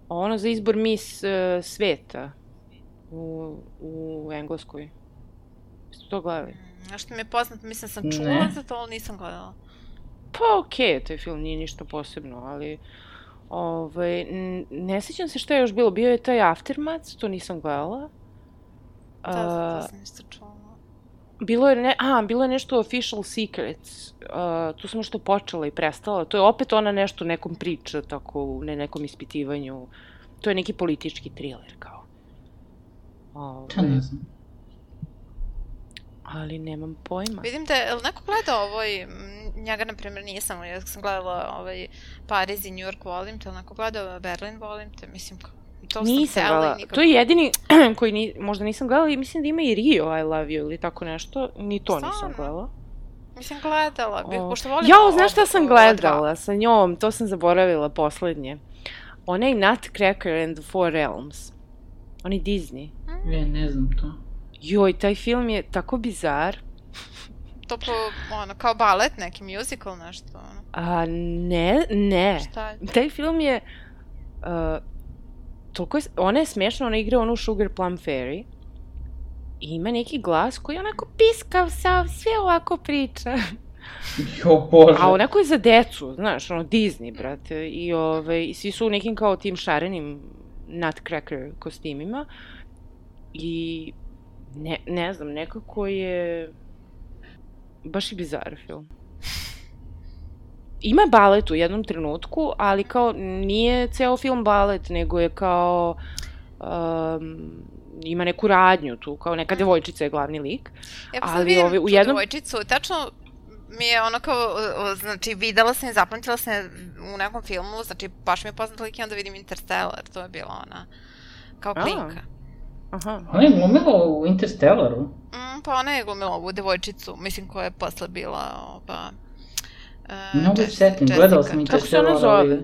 Ono za izbor Miss uh, sveta u, u Engleskoj. Ste to gledali? Nešto mi je poznato, mislim sam čula Ne. za to, ali nisam gledala. Pa okej, okay, taj film nije ništa posebno, ali... Ovaj, ne sjećam se šta je još bilo. Bio je taj Aftermath, to nisam gledala. Da, da, A, to sam isto čula. Bilo je, ne, a, bilo je nešto Official Secrets. Uh, tu sam nešto počela i prestala. To je opet ona nešto nekom priča, tako, u ne nekom ispitivanju. To je neki politički thriller, kao. Pa Ovaj, ne znam. ali nemam pojma. Vidim da je, jel neko gledao ovaj, m, njega na primjer nisam, ja sam gledala ovaj Pariz i New York volim te, neko gledao Berlin volim te, mislim, kao, to sam Nisam gledala. To je jedini koji ni, možda nisam gledala i mislim da ima i Rio I Love You ili tako nešto. Ni to nisam Stvarno? gledala. Mislim, gledala bih, O, pošto volim... Jao, znaš šta sam gledala sa njom? To sam zaboravila poslednje. Onaj Nutcracker and the Four Realms. Onaj Disney. E, ne znam to. Joj, taj film je tako bizar. To po, ono, kao balet, neki musical, nešto, ono. A ne, ne. Šta je? Taj film je... Uh, toliko je, ona je smešna, ona igra onu Sugar Plum Fairy. I ima neki glas koji onako piskav sav, sve ovako priča. Jo, bože. A onako je za decu, znaš, ono Disney, brate. I, ove, i svi su u nekim kao tim šarenim nutcracker kostimima. I ne, ne znam, nekako je baš i bizar film. Ima balet u jednom trenutku, ali kao nije ceo film balet, nego je kao um, ima neku radnju tu, kao neka devojčica je glavni lik. Ja pa Ali vidim ovi, u tu jednom- devojčicu, tačno mi je ono kao, znači videla sam i zapamtila sam je u nekom filmu, znači baš mi je poznat lik i onda vidim Interstellar, to je bila ona, kao A. klinka. Aha. Ona je glumila u Interstellaru. Mm, pa ona je glumila ovu devojčicu, mislim koja je posle bila ova... Uh, mogu se setim, gledala sam Kako se ona zove?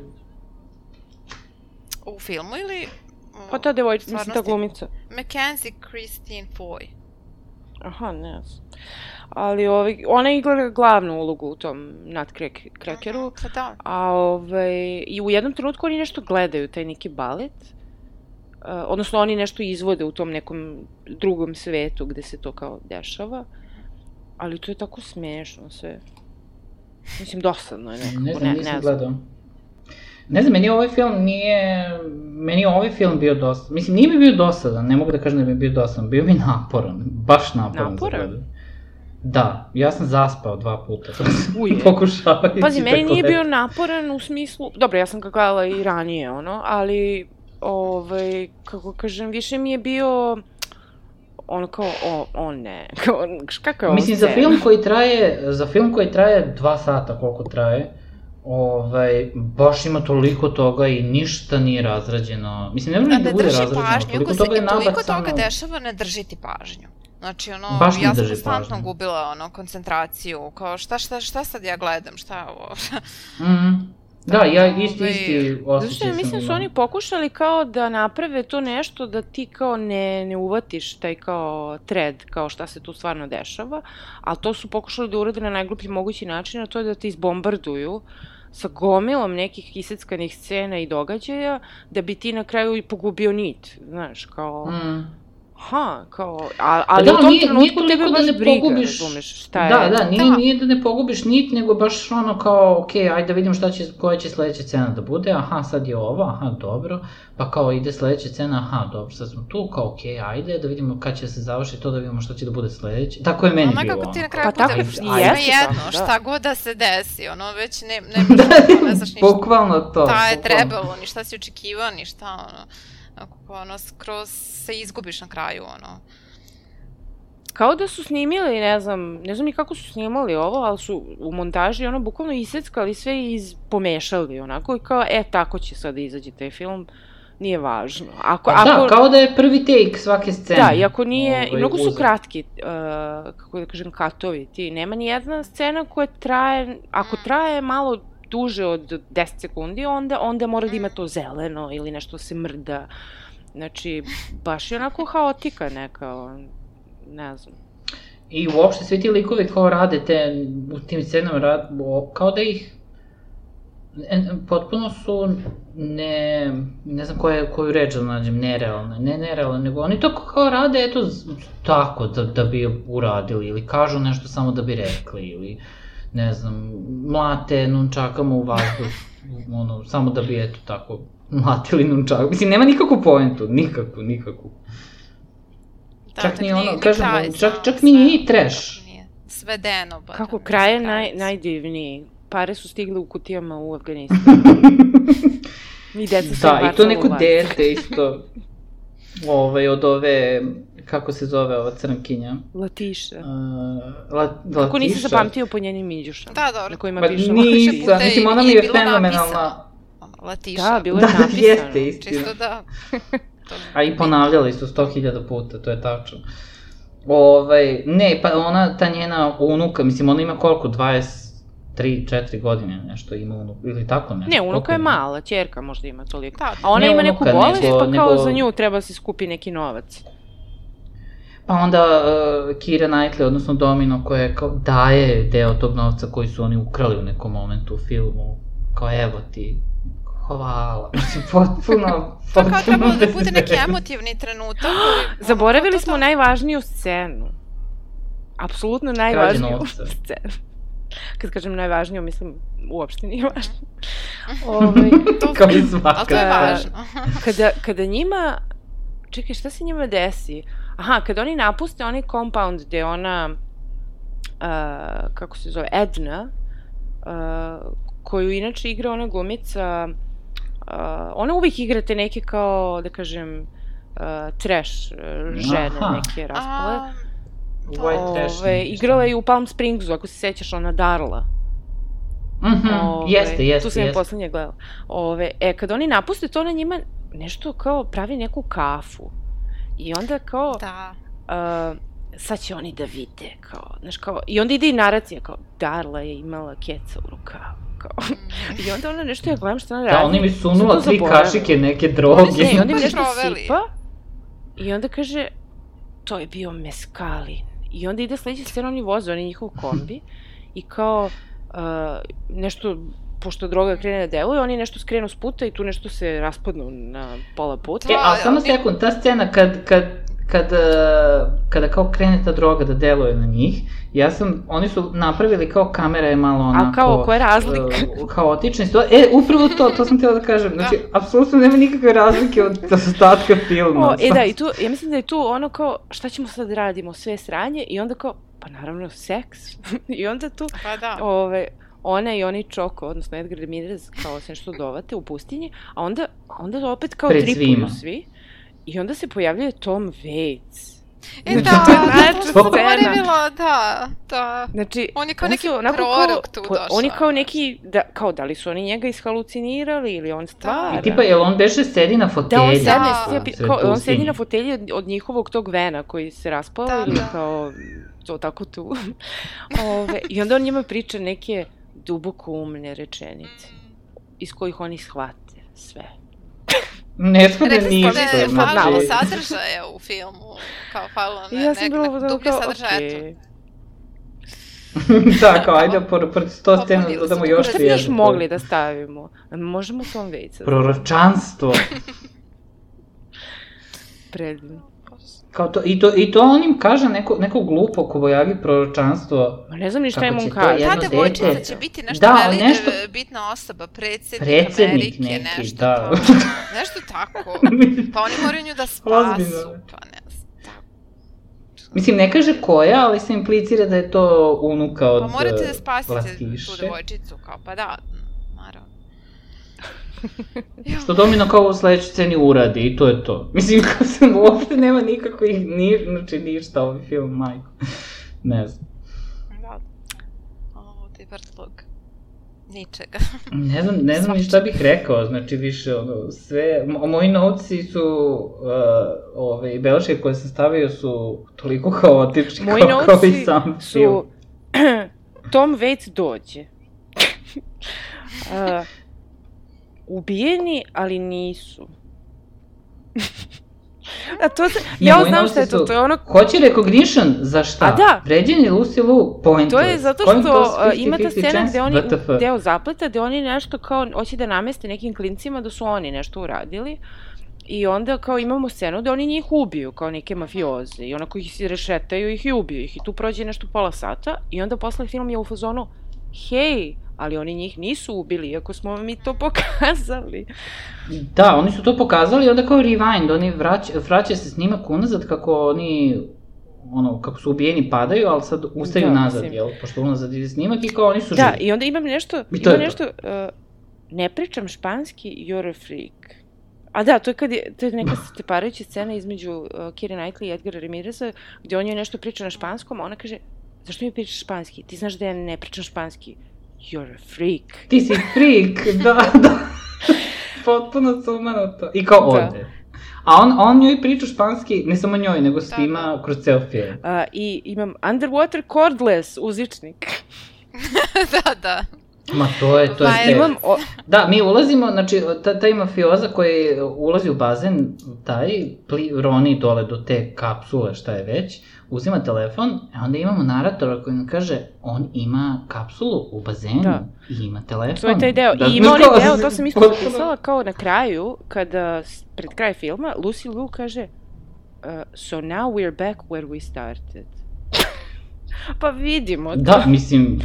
U filmu ili... Pa ta devojčica, mislim ta glumica. Mackenzie Christine Foy. Aha, ne znam. Ali ovi, ona igra glavnu ulogu u tom Nutcrackeru. Mhm, Pa da. A ovaj, i u jednom trenutku oni nešto gledaju, taj neki balet. Uh, odnosno oni nešto izvode u tom nekom drugom svetu gde se to kao dešava. Ali to je tako smešno sve. Mislim, dosadno je nekako, Ne znam, ne, nisam ne znam. gledao. Ne znam, meni ovaj film nije... Meni ovaj film bio dosta... Mislim, nije mi bio dosadan, ne mogu da kažem da mi je bio dosadan. Bio mi naporan, baš naporan, Naporan? za. Da, ja sam zaspao dva puta. Uje. Pokušavajući Pazi, meni da nije bio naporan u smislu... Dobro, ja sam ga gledala i ranije, ono, ali, ovaj, kako kažem, više mi je bio ono kao, o, o ne, kao, kako je ovo Mislim, za film koji traje, za film koji traje dva sata koliko traje, ovaj, baš ima toliko toga i ništa nije razrađeno. Mislim, ne ne da bude razrađeno, pažnju, toliko toga je i toliko nabacano. toga dešava, ne drži ti pažnju. Znači, ono, Baš ja sam konstantno gubila, ono, koncentraciju, kao šta, šta, šta sad ja gledam, šta je ovo? Mhm. Da, ja isti, Ovaj, isti osjećaj sam mislim su imao. oni pokušali kao da naprave to nešto da ti kao ne, ne uvatiš taj kao thread, kao šta se tu stvarno dešava, ali to su pokušali da urade na najgluplji mogući način, a to je da te izbombarduju sa gomilom nekih iseckanih scena i događaja, da bi ti na kraju i pogubio nit, znaš, kao... Mm. Ha, kao, a, ali da, u tom nije- nije trenutku tebe toliko da baš ne briga, pogubiš- razumeš, šta je... Da, da, nije, Da. nije da ne pogubiš nit, nego baš ono kao, ok, ajde da vidimo šta će, koja će sledeća scena da bude, aha, sad je ova, aha, dobro, pa kao ide sledeća scena, aha, dobro, sad smo tu, kao, ok, ajde, da vidimo kad će se završiti to, da vidimo šta će da bude sledeće. Tako je meni Ono bilo. kako ti na ono. kraju Pa bude tako sve jeste jedno, da. šta god da se desi, ono, već ne, ne, da, ne znaš ništa bukvalno to. šta je bukvalno. trebalo, ni šta si očekivao, ni šta, ono, ako, ono, skroz se izgubiš na kraju, ono. Kao da su snimili, ne znam, ne znam ni kako su snimali ovo, ali su u montaži ono bukvalno iseckali sve i iz, pomešali onako i kao, e, tako će sad da izađe taj film, nije važno. Ako, Pa ako, da, kao da je prvi take svake scene. Da, i ako nije, i ovaj, mnogo su kratki, uh, kako da kažem, katovi ti. Nema ni jedna scena koja traje, ako traje malo duže od 10 sekundi, onda, onda mora da ima to zeleno ili nešto se mrda. Znači, baš je onako haotika neka, ne znam. I uopšte svi ti likovi kao rade te, u tim scenama, rad, kao da ih E, potpuno su ne, ne znam koje, koju reč da nađem, nerealne, ne nerealne, nego oni to kao rade, eto, tako, da, da bi uradili, ili kažu nešto samo da bi rekli, ili, ne znam, mlate nunčakama u vazduh, ono, samo da bi, eto, tako, mlatili nunčak. Mislim, nema nikakvu poentu, nikakvu, nikakvu. Da, čak ni ono, kažem, kraj čak, čak sve- ni i trash. Nije Svedeno, ba. Kako da, kraj je naj, najdivniji. Pare su stigle u kutijama u Afganistan. I deca su Da, i to neko dete isto, ovaj, od ove, kako se zove ova crnkinja? Latiša. Uh, la, Kako nisi Latiša. zapamtio po njenim minđušama? Da, dobro. Na kojima Ma piše nisam, puta i- mislim, ona mi je fenomenalna. napisano. Ono, Latiša. Da, bilo je Da, da, napisano. jeste, istina. Čisto da. A i ponavljali su sto hiljada puta, to je tačno. Ovaj, ne, pa ona, ta njena unuka, mislim, ona ima koliko, 23, 4 godine nešto ima unuk, ili tako nešto. Ne, unuka koliko je mala, ćerka možda ima toliko. Da, A ona Ne ima neku unuka, bolest, nego- pa kao nego- za nju treba se skupi neki novac. Pa onda uh, Kira Knightley, odnosno Domino, koja kao daje deo tog novca koji su oni ukrali u nekom momentu u filmu, kao evo ti, hvala. Mislim, potpuno, To kao potpuno trebalo da bude neki emotivni trenutak. koji, Zaboravili to- smo to- najvažniju scenu. Apsolutno najvažniju scenu. Kad kažem najvažniju, mislim, uopšte nije važno. Ovaj, to- Kao i svaka. Ali to je Da. važno. kada, kada njima... Čekaj, šta se njima desi? Aha, kada oni napuste onaj compound gde ona... Uh, kako se zove? Edna, uh, koju inače igra ona glumica... Uh, ona uvijek igra te neke kao, da kažem, uh, trash uh, žene, Aha. neke raspale. A, White. Ove, igrala je u Palm Springsu, ako se sećaš, ona Darla. Mhm, Ove, jeste, jeste, Tu sam je poslednje gledala. Ove, e, kad oni napuste to, ona njima nešto kao pravi neku kafu. I onda kao, da. uh, sad će oni da vide, kao, znaš, kao, i onda ide i naracija, kao, Darla je imala keca u rukavu, kao. Mm. I onda ona nešto, ja gledam što ona radi. Da, oni mi sunula tri kašike neke droge. Ne, i onda mi nešto sipa i onda kaže, to je bio meskalin. I onda ide sledeća scena, oni voze, oni njihov kombi i kao uh, nešto, pošto droga krene da deluje, oni nešto skrenu s puta i tu nešto se raspadnu na pola puta. E, a Da, samo sekund, ta scena kad, kad, kad, uh, kada kao krene ta droga da deluje na njih, ja sam, oni su napravili kao kamera je malo onako... A kao, koja je razlika? uh, haotična situacija. E, upravo to, to sam htjela da kažem. Znači, apsolutno nema nikakve razlike od ostatka filma. O, e da, i tu, ja mislim da je tu ono kao, šta ćemo sad da radimo, sve sranje, i onda kao, pa naravno, seks. I onda tu, Pa da. ove, ona i oni Čoko, odnosno Edgar Ramirez, kao se nešto dovate u pustinji, a onda, onda opet kao Pred tripuju svima. svi. I onda se pojavljuje Tom Waits. E Znači, da, to je da, sam scena. zaboravila, da, da. Znači, On je kao neki su onako prorok kao, tu po- došao. Oni kao neki, da, kao da li su oni njega ishalucinirali ili on stvara. I tipa, jel on beše sedi na fotelji? Da, on sedne, Da. sedi, Sred kao, on sedi na fotelji od, od njihovog tog vena koji se raspao Da, ili da. kao to tako tu. Ove, I onda on njima priča neke duboko umne rečenice iz kojih oni shvate sve. Ne Rekli ništa. ste da je znači- falilo sadržaja u filmu, kao falilo I ne, ja sam nek, nek, u dublje kao, sadržaja. eto. okej. da, kao, ajde, pored, pored sto Pa scena dodamo još Šta bi još jednu. mogli da stavimo? Možemo Tom Waitsa. Proročanstvo. Predivno. Kao to, i, to, I to on im kaže neko, neko glupo kobojagi proročanstvo. Ma ne znam ni šta im on to kaže. Ta devojčica dete. će biti nešto Da, veli, nešto- e, bitna osoba, predsjednik, Predsjednik Amerike, neki, nešto da. tako. Nešto tako. Pa oni moraju nju da spasu, Ozbiljno. pa ne znam. tako. Mislim, ne kaže koja, ali se implicira da je to unuka od Pa morate da spasite Latiše. tu devojčicu, kao, pa da. Što Domino kao u sledećoj sceni uradi i to je to. Mislim, kao sam uopšte nema nikakvih, ni, znači ništa ovaj film, majko. Ne znam. Da. Ovo ti vrtlog. Ničega. Ne znam, ne znam ni šta bih rekao, znači više ono, sve, mo, moji novci su, uh, ove, beleške koje sam stavio su toliko haotični Moji kao, kao i sam film. su... Tom Waits dođe. uh, ubijeni, ali nisu. A to se, Ne, ja moji znam šta je to, to je ono Hoće recognition, za šta? A da. Vređanje Lucy Liu, pointless. To je zato što uh, 50-50 ima ta scena gde oni, WTF. deo zapleta, gde oni nešto kao, hoće da nameste nekim klincima da su oni nešto uradili. I onda kao imamo scenu da oni njih ubiju kao neke mafioze i onako ih rešetaju ih i ubiju ih i tu prođe nešto pola sata i onda posle film je u fazonu hej, ali oni njih nisu ubili iako smo mi to pokazali. Da, oni su to pokazali i onda kao rewind, oni vrać, vraća se snimak unazad kako oni ono, kako su ubijeni padaju, ali sad ustaju Da, nazad, mislim. jel? Pošto unazad ide snimak i kao oni su Da, živi. i onda imam nešto, I to ima je to. nešto, uh, ne pričam španski, you're a freak. A da, to je, kad je, to je neka steparajuća scena između uh, Kira Knightley i Edgara Ramireza, gde on joj nešto priča na španskom, a ona kaže, zašto mi pričaš španski? Ti znaš da ja ne pričam španski. You're a freak. Ti si freak, da, da. Potpuno sumanuto. I kao Da. ode. A on, on njoj priča španski, ne samo njoj, nego Da, svima kroz ceo film. Uh, I imam underwater cordless uzičnik. da, da. Ma to je, to je... Sve. Imam, o, Da, mi ulazimo, znači, ta, taj mafioza koji ulazi u bazen, taj pli, roni dole do te kapsule, šta je već, uzima telefon, a onda imamo naratora koji nam kaže, on ima kapsulu u bazenu Da. i ima telefon. to je taj deo. Da, I ima onaj deo, to sam isto zapisala kao na kraju, kada, pred kraj filma, Lucy Liu kaže, uh, so now we're back where we started. pa vidimo to. Da, mislim...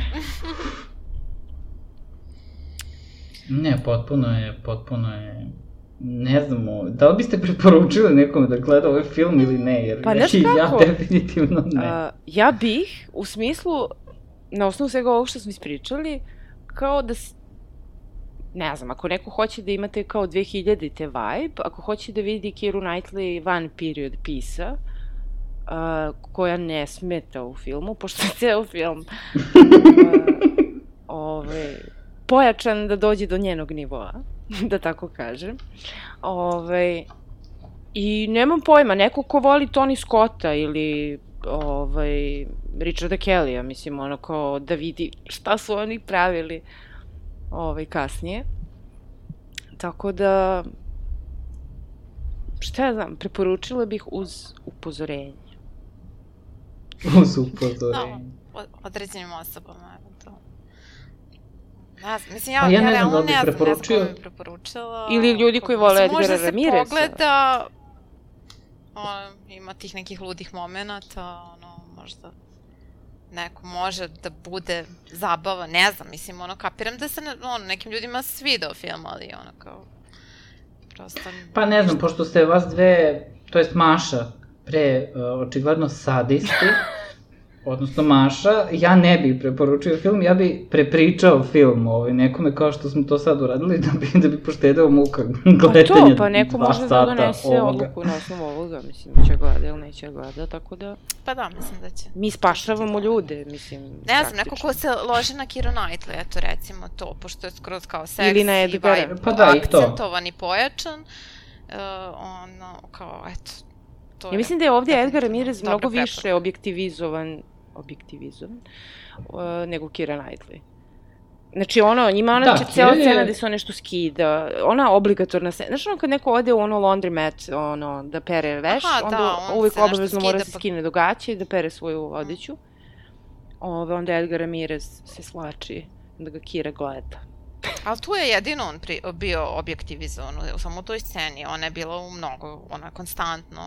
Ne, potpuno je, potpuno je... Ne znamo, da li biste preporučili nekome da gleda ovaj film ili ne, jer Pa, znaš ja definitivno ne. A, ja bih, u smislu, na osnovu svega ovog što smo ispričali, kao da ne znam, ako neko hoće da imate kao 2000-te vibe, ako hoće da vidi Kiru Knightley van period pisa, a, koja ne smeta u filmu, pošto je ceo film a, ove, pojačan da dođe do njenog nivoa, da tako kažem. Ove, I nemam pojma, neko ko voli Tony Scotta ili ovaj, Richarda Kellya, mislim, ono kao da vidi šta su oni pravili ovaj, kasnije. Tako da, šta ja znam, preporučila bih uz upozorenje. Uz upozorenje. Da, određenim osobama. Ne znam, mislim, ja, Pa ja ja, ne znam realno da li ne znam, ne ko bi preporučila. Ili ljudi Ko- koji vole mislim, Edgara Možda Ramireza. se pogleda, on, ima tih nekih ludih momenata, ono, možda neko može da bude zabava, ne znam, mislim, ono, kapiram da se, ne, ono, nekim ljudima svidao film, ali ono, kao, prosto... Pa ne znam, pošto ste vas dve, to jest Maša, pre uh, očigledno sadisti, odnosno Maša, ja ne bih preporučio film, ja bih prepričao film ovaj, nekome kao što smo to sad uradili, da bi, da bi poštedeo muka Pa gledanja to, pa neko može da donese ovoga. odluku na osnovu ovoga, mislim, će gleda ili neće gleda, tako da Pa da, mislim da će. mi spašavamo ljude, mislim, Ne znam, neko ko se loži na Kiro Knightley, eto recimo to, pošto je skroz kao seksi Ili na i Edgara. vibe Pa da, i to. akcentovan i pojačan, uh, ono, kao, eto, to Ja mislim da je ovdje Edgar Ramirez mnogo preporuka. više objektivizovan, objektivizovan, nego Kira Knightley. Znači ono, njima ona Da, da, cijela Kira je- scena gde se on nešto skida, ona obligatorna scena, znači ono kad neko ode u ono laundromat, ono, da pere veš, Aha, onda da, on uvijek obavezno mora skida, se pa- skine do gaće i da pere svoju odeću. Ove, onda Edgar Ramirez se slači, da ga Kira gleda. Ali tu je jedino on pri, bio objektivizovan, u- samo u toj sceni, ona je bila u mnogo, ona konstantno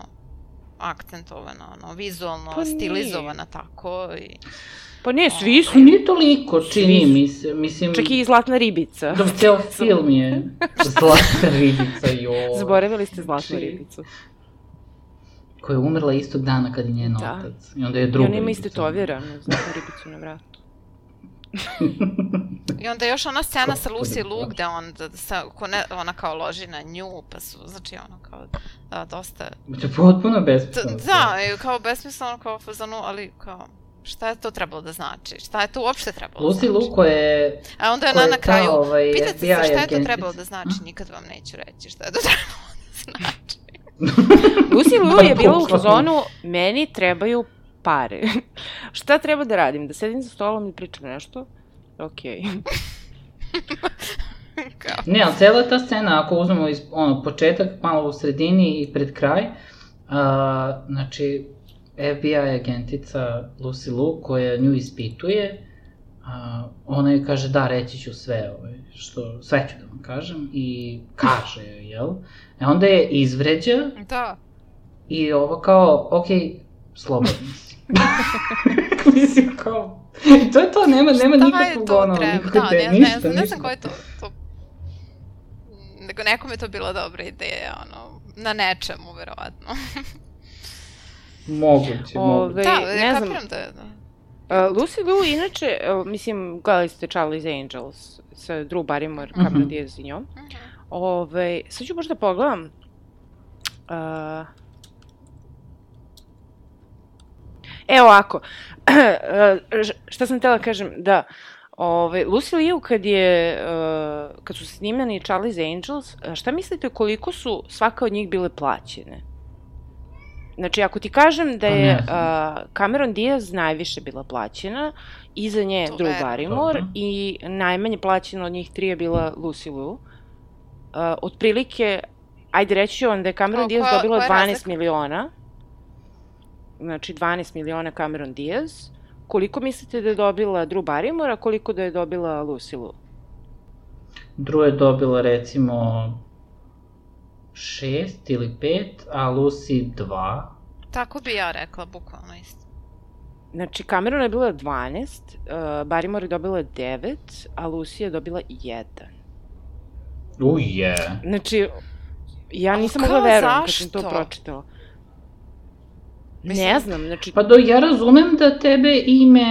akcentovana, ono, vizualno, Pa nije. stilizovana tako i... Pa ne, svi su, Pa nije toliko, čini mi se, mislim... čak i Zlatna ribica. Da, ceo film je zlatna ribica, joj. Zaboravili ste Zlatnu Znači, ribicu. Koja je umrla istog dana kad je njen Da. otac. I onda je I druga ona ima ribica. istetoviranu Zlatnu ribicu na vratu. I onda još ona scena sa Lucy da Luke, da on, da, sa, ko ne, ona kao loži na nju, pa su, znači ono kao, da, dosta... To je potpuno besmisleno. da, i kao besmisleno, kao fazonu, ali kao, šta je to trebalo da znači? Šta je to uopšte trebalo da Lucy znači? Luke koja je... A onda je ona na kraju, ta, ovaj, pitate se šta je to trebalo da znači, nikad vam neću reći šta je to trebalo da znači. Lucy Pa, je bila u fazonu, meni trebaju pare. Šta treba da radim? Da sedim za stolom i pričam nešto? Okej. kao, Ne, ali cela ta scena, ako uzmemo iz, ono, početak, malo u sredini i pred kraj, A, znači, FBI agentica Lucy Liu koja nju ispituje, a, ona joj kaže da, reći ću sve, ovaj, što, sve ću da vam kažem, i kaže joj, jel? E onda je izvređa Da. i ovo kao, ok, slobodni si. Mislim kao, i to je to, nema, nema Šta je nikakvog to ono, treba? nikakve Da, te, ne, ništa, ne, ne ništa. znam koja je to, to... Nego nekom je to bila dobra ideja, ono, na nečemu, verovatno. Moguće, Ove, moguće. da, ne znam. da je, da. Uh, Lucy Liu, inače, uh, mislim, gledali ste Charlie's Angels sa Drew Barrymore, Cameron Mhm. Diaz i njom. Mhm. Ove, sad ću možda pogledam. Uh, evo ovako, šta sam htjela kažem, da, Ove, Lucy Liu kad je, uh, kad su snimani Charlie's Angels, uh, šta mislite koliko su svaka od njih bile plaćene? Znači, ako ti kažem da Pa je uh, Cameron Diaz najviše bila plaćena, iza nje To Drew. Barrymore i najmanje plaćena od njih tri je bila Lucy Liu. Uh, otprilike, ajde reći ću vam da je Cameron Diaz koja- dobila koja je 12 razlika? miliona. Znači, 12 miliona Cameron Diaz. Koliko mislite da je dobila Drew Barrymore, a koliko da je dobila Lucy Liu? Drew je dobila recimo šest ili pet, a Lucy dva. Tako bi ja rekla, bukvalno isto. Znači, Cameron je bila 12, uh, Barrymore je dobila 9, a Lucy je dobila 1. Uje. Znači, ja nisam mogla verujem kad sam to pročitala. Mislim- Ne znam, znači, Pa do, ja razumem da tebe ime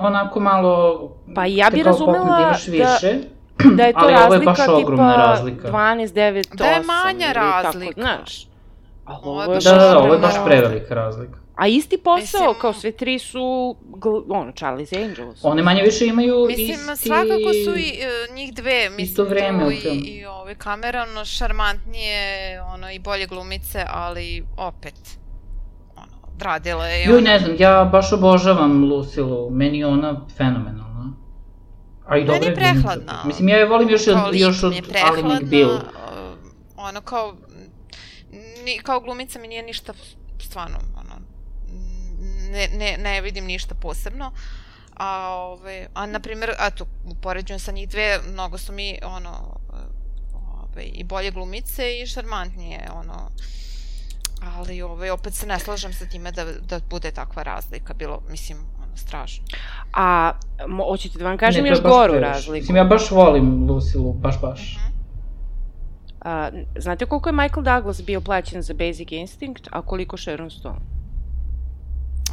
onako malo... Pa ja bi razumela da imaš da- više, da je to ali ovo je razlika baš ogromna tipa razlika. 12, 9, 8. Da je manja tako, razlika. znaš. Ali Ovo je Da, da, da, ovo je baš razlika. prevelika razlika. A isti posao, Mislim- kao sve tri su, ono, Charlie's Angels. One manje više imaju Mislim, isti... svakako su i e, njih dve, mislim, Isto vreme u i, i ove Cameron šarmantnije, ono, i bolje glumice, ali opet, ono, radila je Joj, ona- ne znam, ja baš obožavam Lucilu, meni je ona fenomenalna. A i dobra je je glumica. prehladna. Mislim, ja je volim još, od, još od Ali prehladna, McBeal. uh, ono kao, ni, kao glumica mi nije ništa, stvarno, ono, ne, ne, ne vidim ništa posebno. A, ove, a na primjer, eto, upoređujem sa njih dve, mnogo su mi, ono, ove, i bolje glumice i šarmantnije, ono, ali ove, opet se ne slažem sa time da, da bude takva razlika, bilo, mislim, ono, strašno. A, mo, hoćete da vam kažem Ne, još goru razliku? Mislim, ja baš volim Lucilu, baš, baš. Mhm. A, znate koliko je Michael Douglas bio plaćen za Basic Instinct, a koliko Sharon Stone?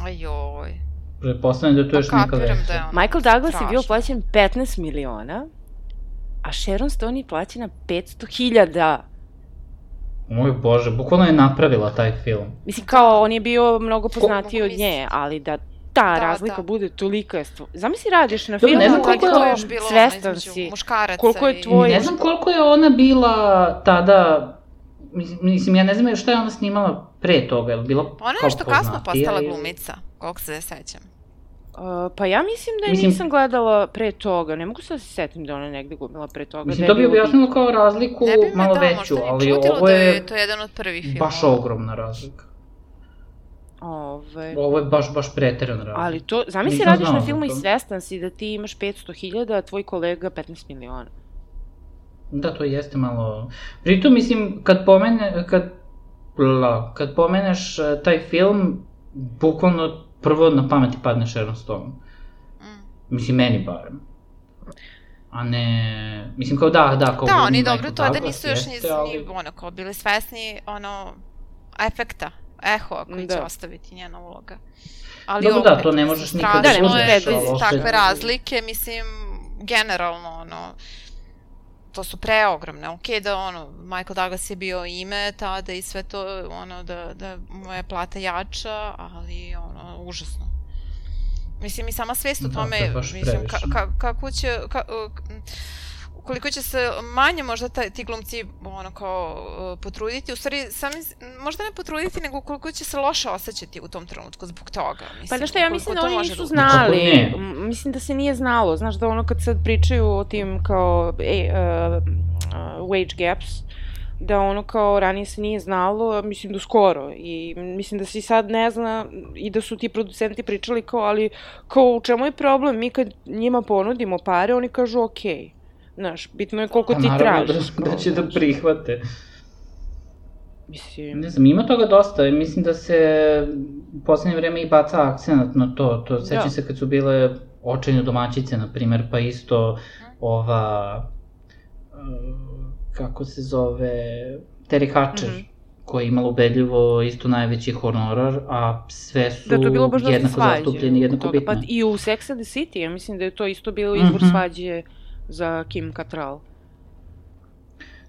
Ajoj. Pretpostavljam da to Pa još neka veća. da je ono Michael Douglas je bio strašno. plaćen 15 miliona, a Sharon Stone je plaćena 500 hiljada. Moj bože, bukvalno je napravila taj film. Mislim, kao, on je bio mnogo poznatiji mogu od nje, ali da ta Da, razlika da. bude tolika je stvo... Zamisli radiš na filmu, ne znam Da, koliko je- to još bilo svestan si. Koliko je tvoj- Ne znam koliko je ona bila tada, mis- mislim, ja ne znam šta je ona snimala pre toga, je li bila Ona je nešto kasno postala glumica, koliko se sećam. Uh, pa ja mislim da je Mislim- nisam gledala pre toga, ne mogu se da se setim da ona negde glumila pre toga. Mislim, da to je bi objasnilo kao razliku Ne bi malo da, veću, ali ovo da je je to jedan od prvih filmova. baš ogromna razlika. Ove, Ovo je baš, baš preteran razlika. ali to, zamisli radiš na filmu i svestan si da ti imaš 500 hiljada, a tvoj kolega 15 miliona. Da, to jeste malo... Pritom, mislim, kad pomene, kad, la, kad pomeneš eh, taj film, bukvalno prvo na pameti padne Sharon Stone. Mm. Mislim, meni barem. A ne... Mislim, kao da, da, kao Da, oni dobro to da nisu još ni, ali- ni ono, kao bili svesni, ono, efekta, eho koji će Da. ostaviti njena uloga. Ali Dobro, da, opet, to ne možeš nikad strašno da ali opet- takve razlike, mislim, generalno, ono, to su preogromne. Ok, da ono, Michael Douglas je bio ime tada i sve to, ono, da, da mu je plata jača, ali, ono, užasno. Mislim, i sama svest o Da, tome, to baš mislim, ka, ka, kako će, ka, koliko će se manje možda taj, ti glumci ono kao uh, potruditi, u stvari sami, možda ne potruditi, nego koliko će se loše osjećati u tom trenutku zbog toga. Mislim, Pa znaš šta, ja mislim da oni nisu da- znali. Ne? Mislim da se nije znalo. Znaš da ono kad sad pričaju o tim kao e, uh, uh, wage gaps, da ono kao ranije se nije znalo, mislim do skoro i mislim da se i sad ne zna i da su ti producenti pričali kao, ali kao u čemu je problem, mi kad njima ponudimo pare, oni kažu okej. Okay. Znaš, bitno je koliko Pa ti naravno tražiš. da, da će da prihvate. Mislim, Ne znam, ima toga dosta mislim da se u poslednje vreme i baca akcenat na to. to sećam Da. se kad su bile očajne domaćice, na primer, pa isto ova, uh, kako se zove, Terry Hatcher, Mhm. koja je imala ubedljivo isto najveći honorar, a sve su da, to je bilo baš jednako svađe. zastupljeni, jednako toga. bitne. Pa i u Sex and the City, ja mislim da je to isto bilo izvor Mhm. svađe za Kim Cattrall.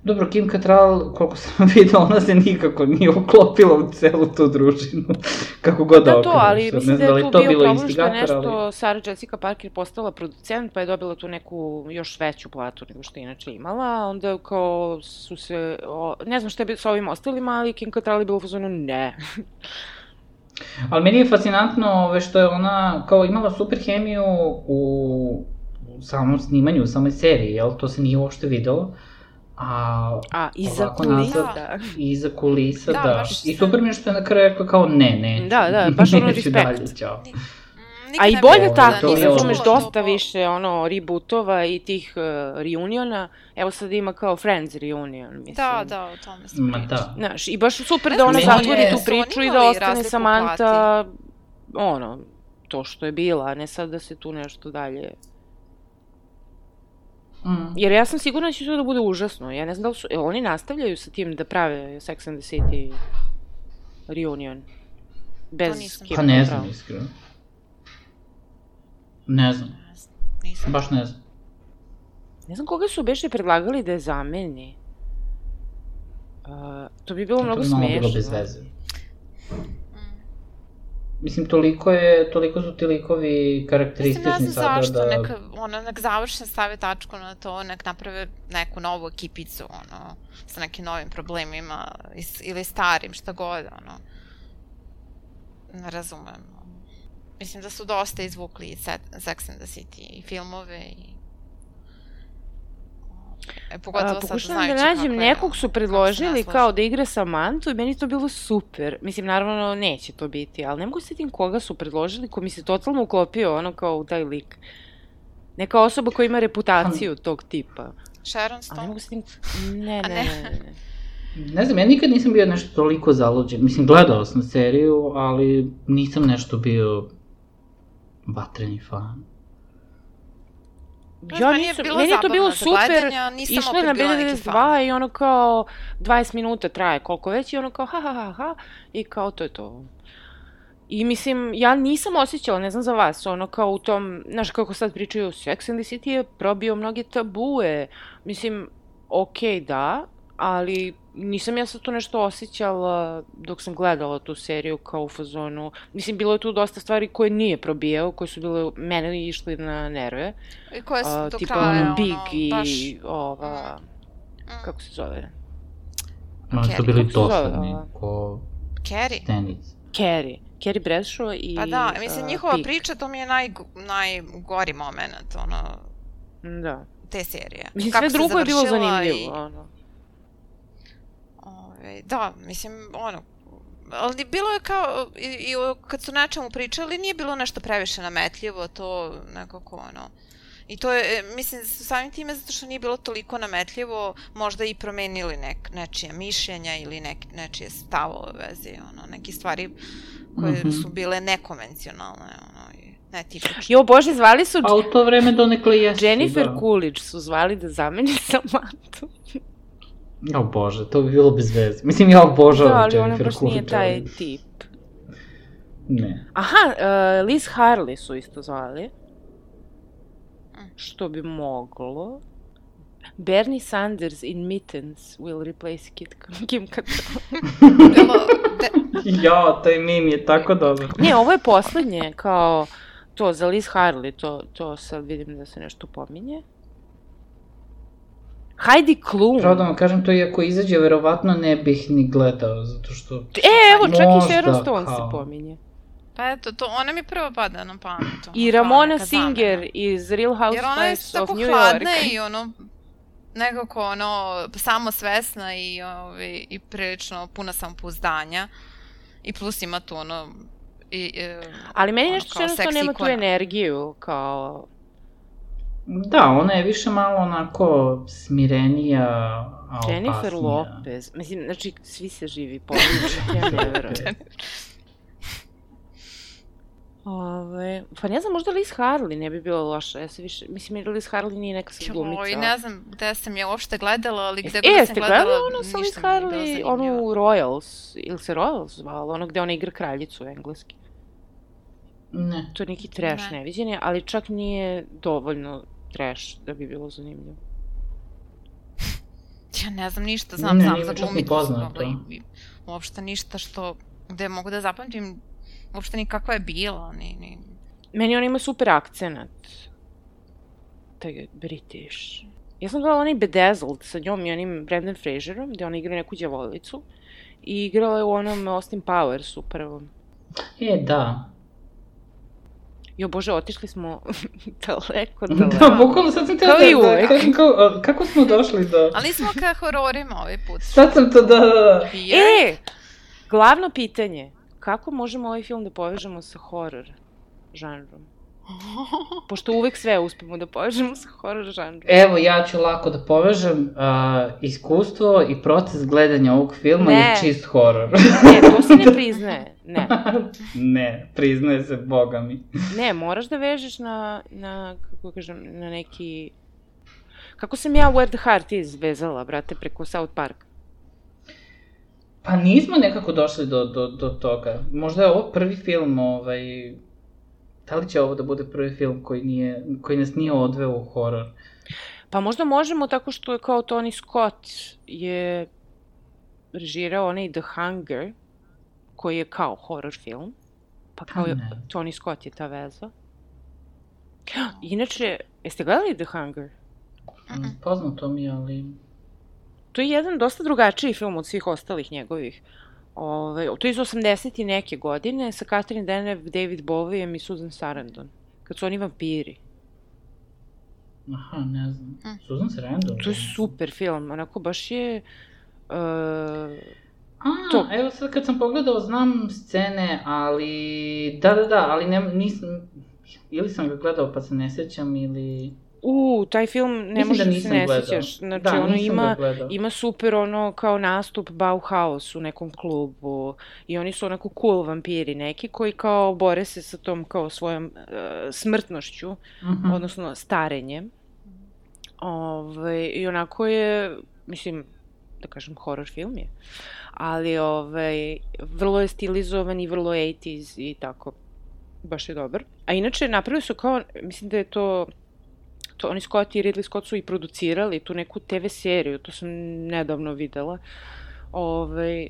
Dobro, Kim Cattrall, koliko sam vidio, ona se nikako nije uklopila u celu tu družinu, kako god Da, to, okreneš. ali Sad, mislim ne da je tu bio bilo problem što je nešto ali- Sarah Jessica Parker postala producent, pa je dobila tu neku još veću platu nego što je inače imala, onda kao su se, o, ne znam šta je bi- sa ovim ostalima, ali Kim Cattrall je bilo u ne. Ali meni je fascinantno ove, što je ona kao imala super hemiju u samom snimanju, u samoj seriji, jel? To se nije uopšte videlo. A A, iza kulisa, nazad, da. iza kulisa, Da, da. I super mi je što je na kraju rekla kao ne, ne. Da, da, baš ono respekt. dalje. Mm, A i bolje bih- tako, ono- razumeš, dosta više ono rebootova i tih uh, reuniona. Evo sad ima kao Friends reunion, mislim. Da, da, o tome se Ma priča. da. Znaš, i baš super Ne da ona zatvori tu priču i da ostane Samantha, ono, to što je bila, a ne sad da se tu nešto dalje... Mm. Jer ja sam sigurna da će to da bude užasno. Ja ne znam da li su... Jel oni nastavljaju sa tim da prave Sex and the City reunion? Bez Kim Pa ne znam, iskreno. Ne znam, Nisam. baš ne znam. Ne znam koga su beše predlagali da je zameni. Uh, to bi bilo To mnogo bi malo smešno. bilo bez veze. Mislim, toliko je, toliko su ti likovi Mislim, ne karakteristični znam sada zašto, da... neka, ono, nek završen stave tačku na to, nek naprave neku novu ekipicu, ono, sa nekim novim problemima, is, ili starim, šta god, ono. Ne razumem. Mislim da su dosta izvukli i Set- Sex and the City, i filmove, i... E, pogotovo A, sad pokušavam da znajući nađem kako je, nekog su predložili ne kao da igra Samantu i meni to bilo super. Mislim, naravno neće to biti, ali ne mogu se setim koga su predložili ko mi se totalno uklopio ono kao u taj lik. Neka osoba koja ima reputaciju tog tipa. Sharon Ali ne Stone? mogu se setim... Ne, A ne, ne? ne, ne. ne. Ne znam, ja nikad nisam bio nešto toliko zaluđen. Mislim, gledao sam seriju, ali nisam nešto bio vatreni fan. Ja meni nisam, bilo meni je to bilo super, opet na bila neki B92 i ono kao 20 minuta traje koliko već i ono kao ha ha ha ha i kao to je to. I mislim, ja nisam osjećala, ne znam za vas, ono kao u tom, znaš kako sad pričaju, Sex and the City je probio mnoge tabue. Mislim, okej, da, ali nisam ja sad tu nešto osjećala dok sam gledala tu seriju kao u fazonu. Mislim, bilo je tu dosta stvari koje nije probijao, koje su bile mene išli na nerve. I koje su A, do tipa kraja, ono, Big ono, i baš... ova, Mm. kako se zove, Oni su Carrie, bili dosadni, ko Carrie? tenis. Carrie. Carrie Bradshaw i Pa da, mislim, njihova Pig. priča, to mi je naj, najgori moment, ono, Da. te serije. Mislim, Kako sve se drugo je bilo zanimljivo, I, ono. Ove, da, mislim, ono, ali bilo je kao, i, i o- kad su nečemu pričali, nije bilo nešto previše nametljivo, to nekako, ono, I to je, e, mislim, samim time zato što nije bilo toliko nametljivo, možda i promenili nek, nečije mišljenja ili nek, nečije stavove vezi, ono, neke stvari koje Mhm. su bile nekonvencionalne, ono, i netipične. Jo, bože, zvali su A u to vreme donekle jesu, Jennifer da. Coolidge su zvali da zameni Samantha. O bože, to bi bilo bez veze. Mislim, ja obožavam Da, ali ona baš nije Coolidge, taj ali- tip. Ne. Aha, uh, Liz Harley su isto zvali. Što bi moglo. Bernie Sanders in mittens will replace Kit Kim de, Ja, taj mim je tako dobar. Ne, ovo je poslednje, kao to za Liz Harley, to, to sad vidim da se nešto pominje. Heidi Klum. Pravo da vam kažem, to iako izađe, verovatno ne bih ni gledao, zato što... E, evo, čak i Sharon Stone kao. se pominje. pa eto, to, ona mi prvo pada na pamet. I Ramona neka zamena. Singer iz Real Jer ona je Housewives tako of New hladna York. i ono, nekako ono, samo svesna i, ovi, i prilično puna samopouzdanja. I plus ima tu ono, i, e, Ali meni ono, nešto jednostavno seks nema tu energiju, kao... Da, ona je više malo onako smirenija, a Jennifer opasnija. Lopez, mislim, znači, svi se živi pomiču, ja ne verujem. Ove, pa ne znam, možda Liz Harley ne bi bilo loše, ja se više, mislim, jer Liz Harley nije neka sad glumica. Joj, ne znam gde sam je uopšte gledala, ali gde E, god da sam jeste gledala, gledali ono sa Liz Harley, onu Royals, ili se Royals zvalo, ono gde ona igra kraljicu engleski. Ne. To je neki trash Ne. neviđeni, ali čak nije dovoljno trash da bi bilo zanimljivo. Ja ne znam ništa, znam Ne, nije za glumicu. i- Uopšte ništa što, gde mogu da zapamtim, uopšte ni kakva je bila, ni, ni... Meni on ima super akcenat. Taj British. Ja sam gledala onaj Bedazzled sa njom i onim Brendan Fraserom, gde ona igra neku djevolicu. I igrala je u onom Austin Powersu prvom. E, da. Jo bože, otišli smo daleko, Da, daleko. bukvalno sad sam Kao da, da, a, kako smo došli do... Ali nismo ka hororima ovaj put. Sad sam to da, da, da. E, glavno pitanje. Kako možemo ovaj film da povežemo sa horror žanrom? Pošto uvek sve uspemo da povežemo sa horror žanrom. Evo, ja ću lako da povežem a, iskustvo i proces gledanja ovog filma Ne. je čist horor. Ne, to se ne priznaje. Ne. ne, priznaje se, boga mi. Ne, moraš da vežeš na, na kako kažem, na neki... Kako sam ja Where the Heart Is vezala, brate, preko South Park? Pa nismo nekako došli do, do, do toga. Možda je ovo prvi film, ovaj... Da li će ovo da bude prvi film koji, nije, koji nas nije odveo u horor? Pa možda možemo tako što je kao Tony Scott je režirao onaj The Hunger, koji je kao horror film. Pa kao je. Tony Scott je ta veza. Inače, jeste gledali The Hunger? Mm, Poznato mi je, ali... To je jedan dosta drugačiji film od svih ostalih njegovih. Ove, to je iz 80. i neke godine sa Catherine Deneuve, David Bowie i Susan Sarandon. Kad su oni vampiri. Aha, ne znam. Mm. Susan Sarandon? To je super film, onako baš je... Uh, A, to. evo sad kad sam pogledao, znam scene, ali... Da, da, da, ali ne, nisam... Ili sam ga gledao pa se ne sjećam, ili... u, taj film ne Mislim možeš da da se ne sjećaš. Znači, Da, ono ima, gledao. ima super ono kao nastup Bauhaus u nekom klubu i oni su onako cool vampiri neki koji kao bore se sa tom kao svojom uh, smrtnošću, Mhm. odnosno starenjem. Ove, I onako je, mislim, da kažem, horror film je. Ali, ovaj, vrlo je stilizovan i vrlo 80s i tako. Baš je dobar. A inače, napravili su kao, mislim da je to, to oni Scott i Ridley Scott su i producirali tu neku TV seriju, to sam nedavno videla. Ove,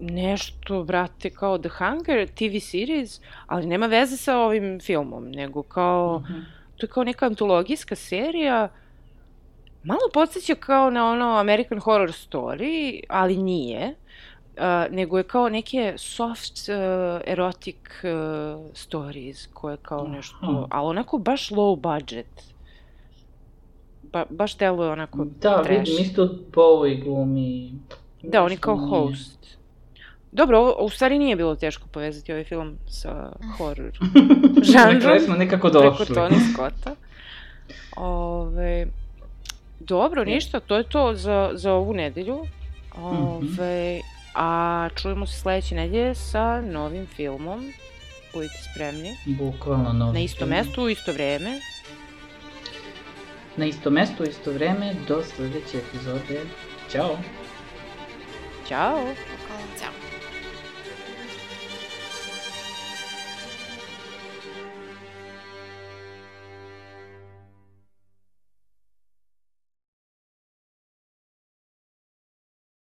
nešto, brate, kao The Hunger TV series, ali nema veze sa ovim filmom, nego kao... Mhm. to je kao neka antologijska serija, malo podsjeća kao na ono American Horror Story, ali nije. Uh, nego je kao neke soft uh, erotic uh, stories koje kao nešto, Aha. ali onako baš low budget. Ba, baš deluje onako Da, trash. vidim, isto Bowie glumi. Da, on je kao Nije. host. Dobro, ovo, u stvari nije bilo teško povezati ovaj film sa horror Na žanrom. kraju smo nekako preko došli. Tony Scotta. Ove, dobro, ništa, to je to za, za ovu nedelju. Ove, A čujemo se sledeće nedelje sa novim filmom. Budite spremni. Bukvalno novi Na isto mestu, u isto vreme. Na isto mesto, u isto vreme, do sledeće epizode. Ćao! Ćao!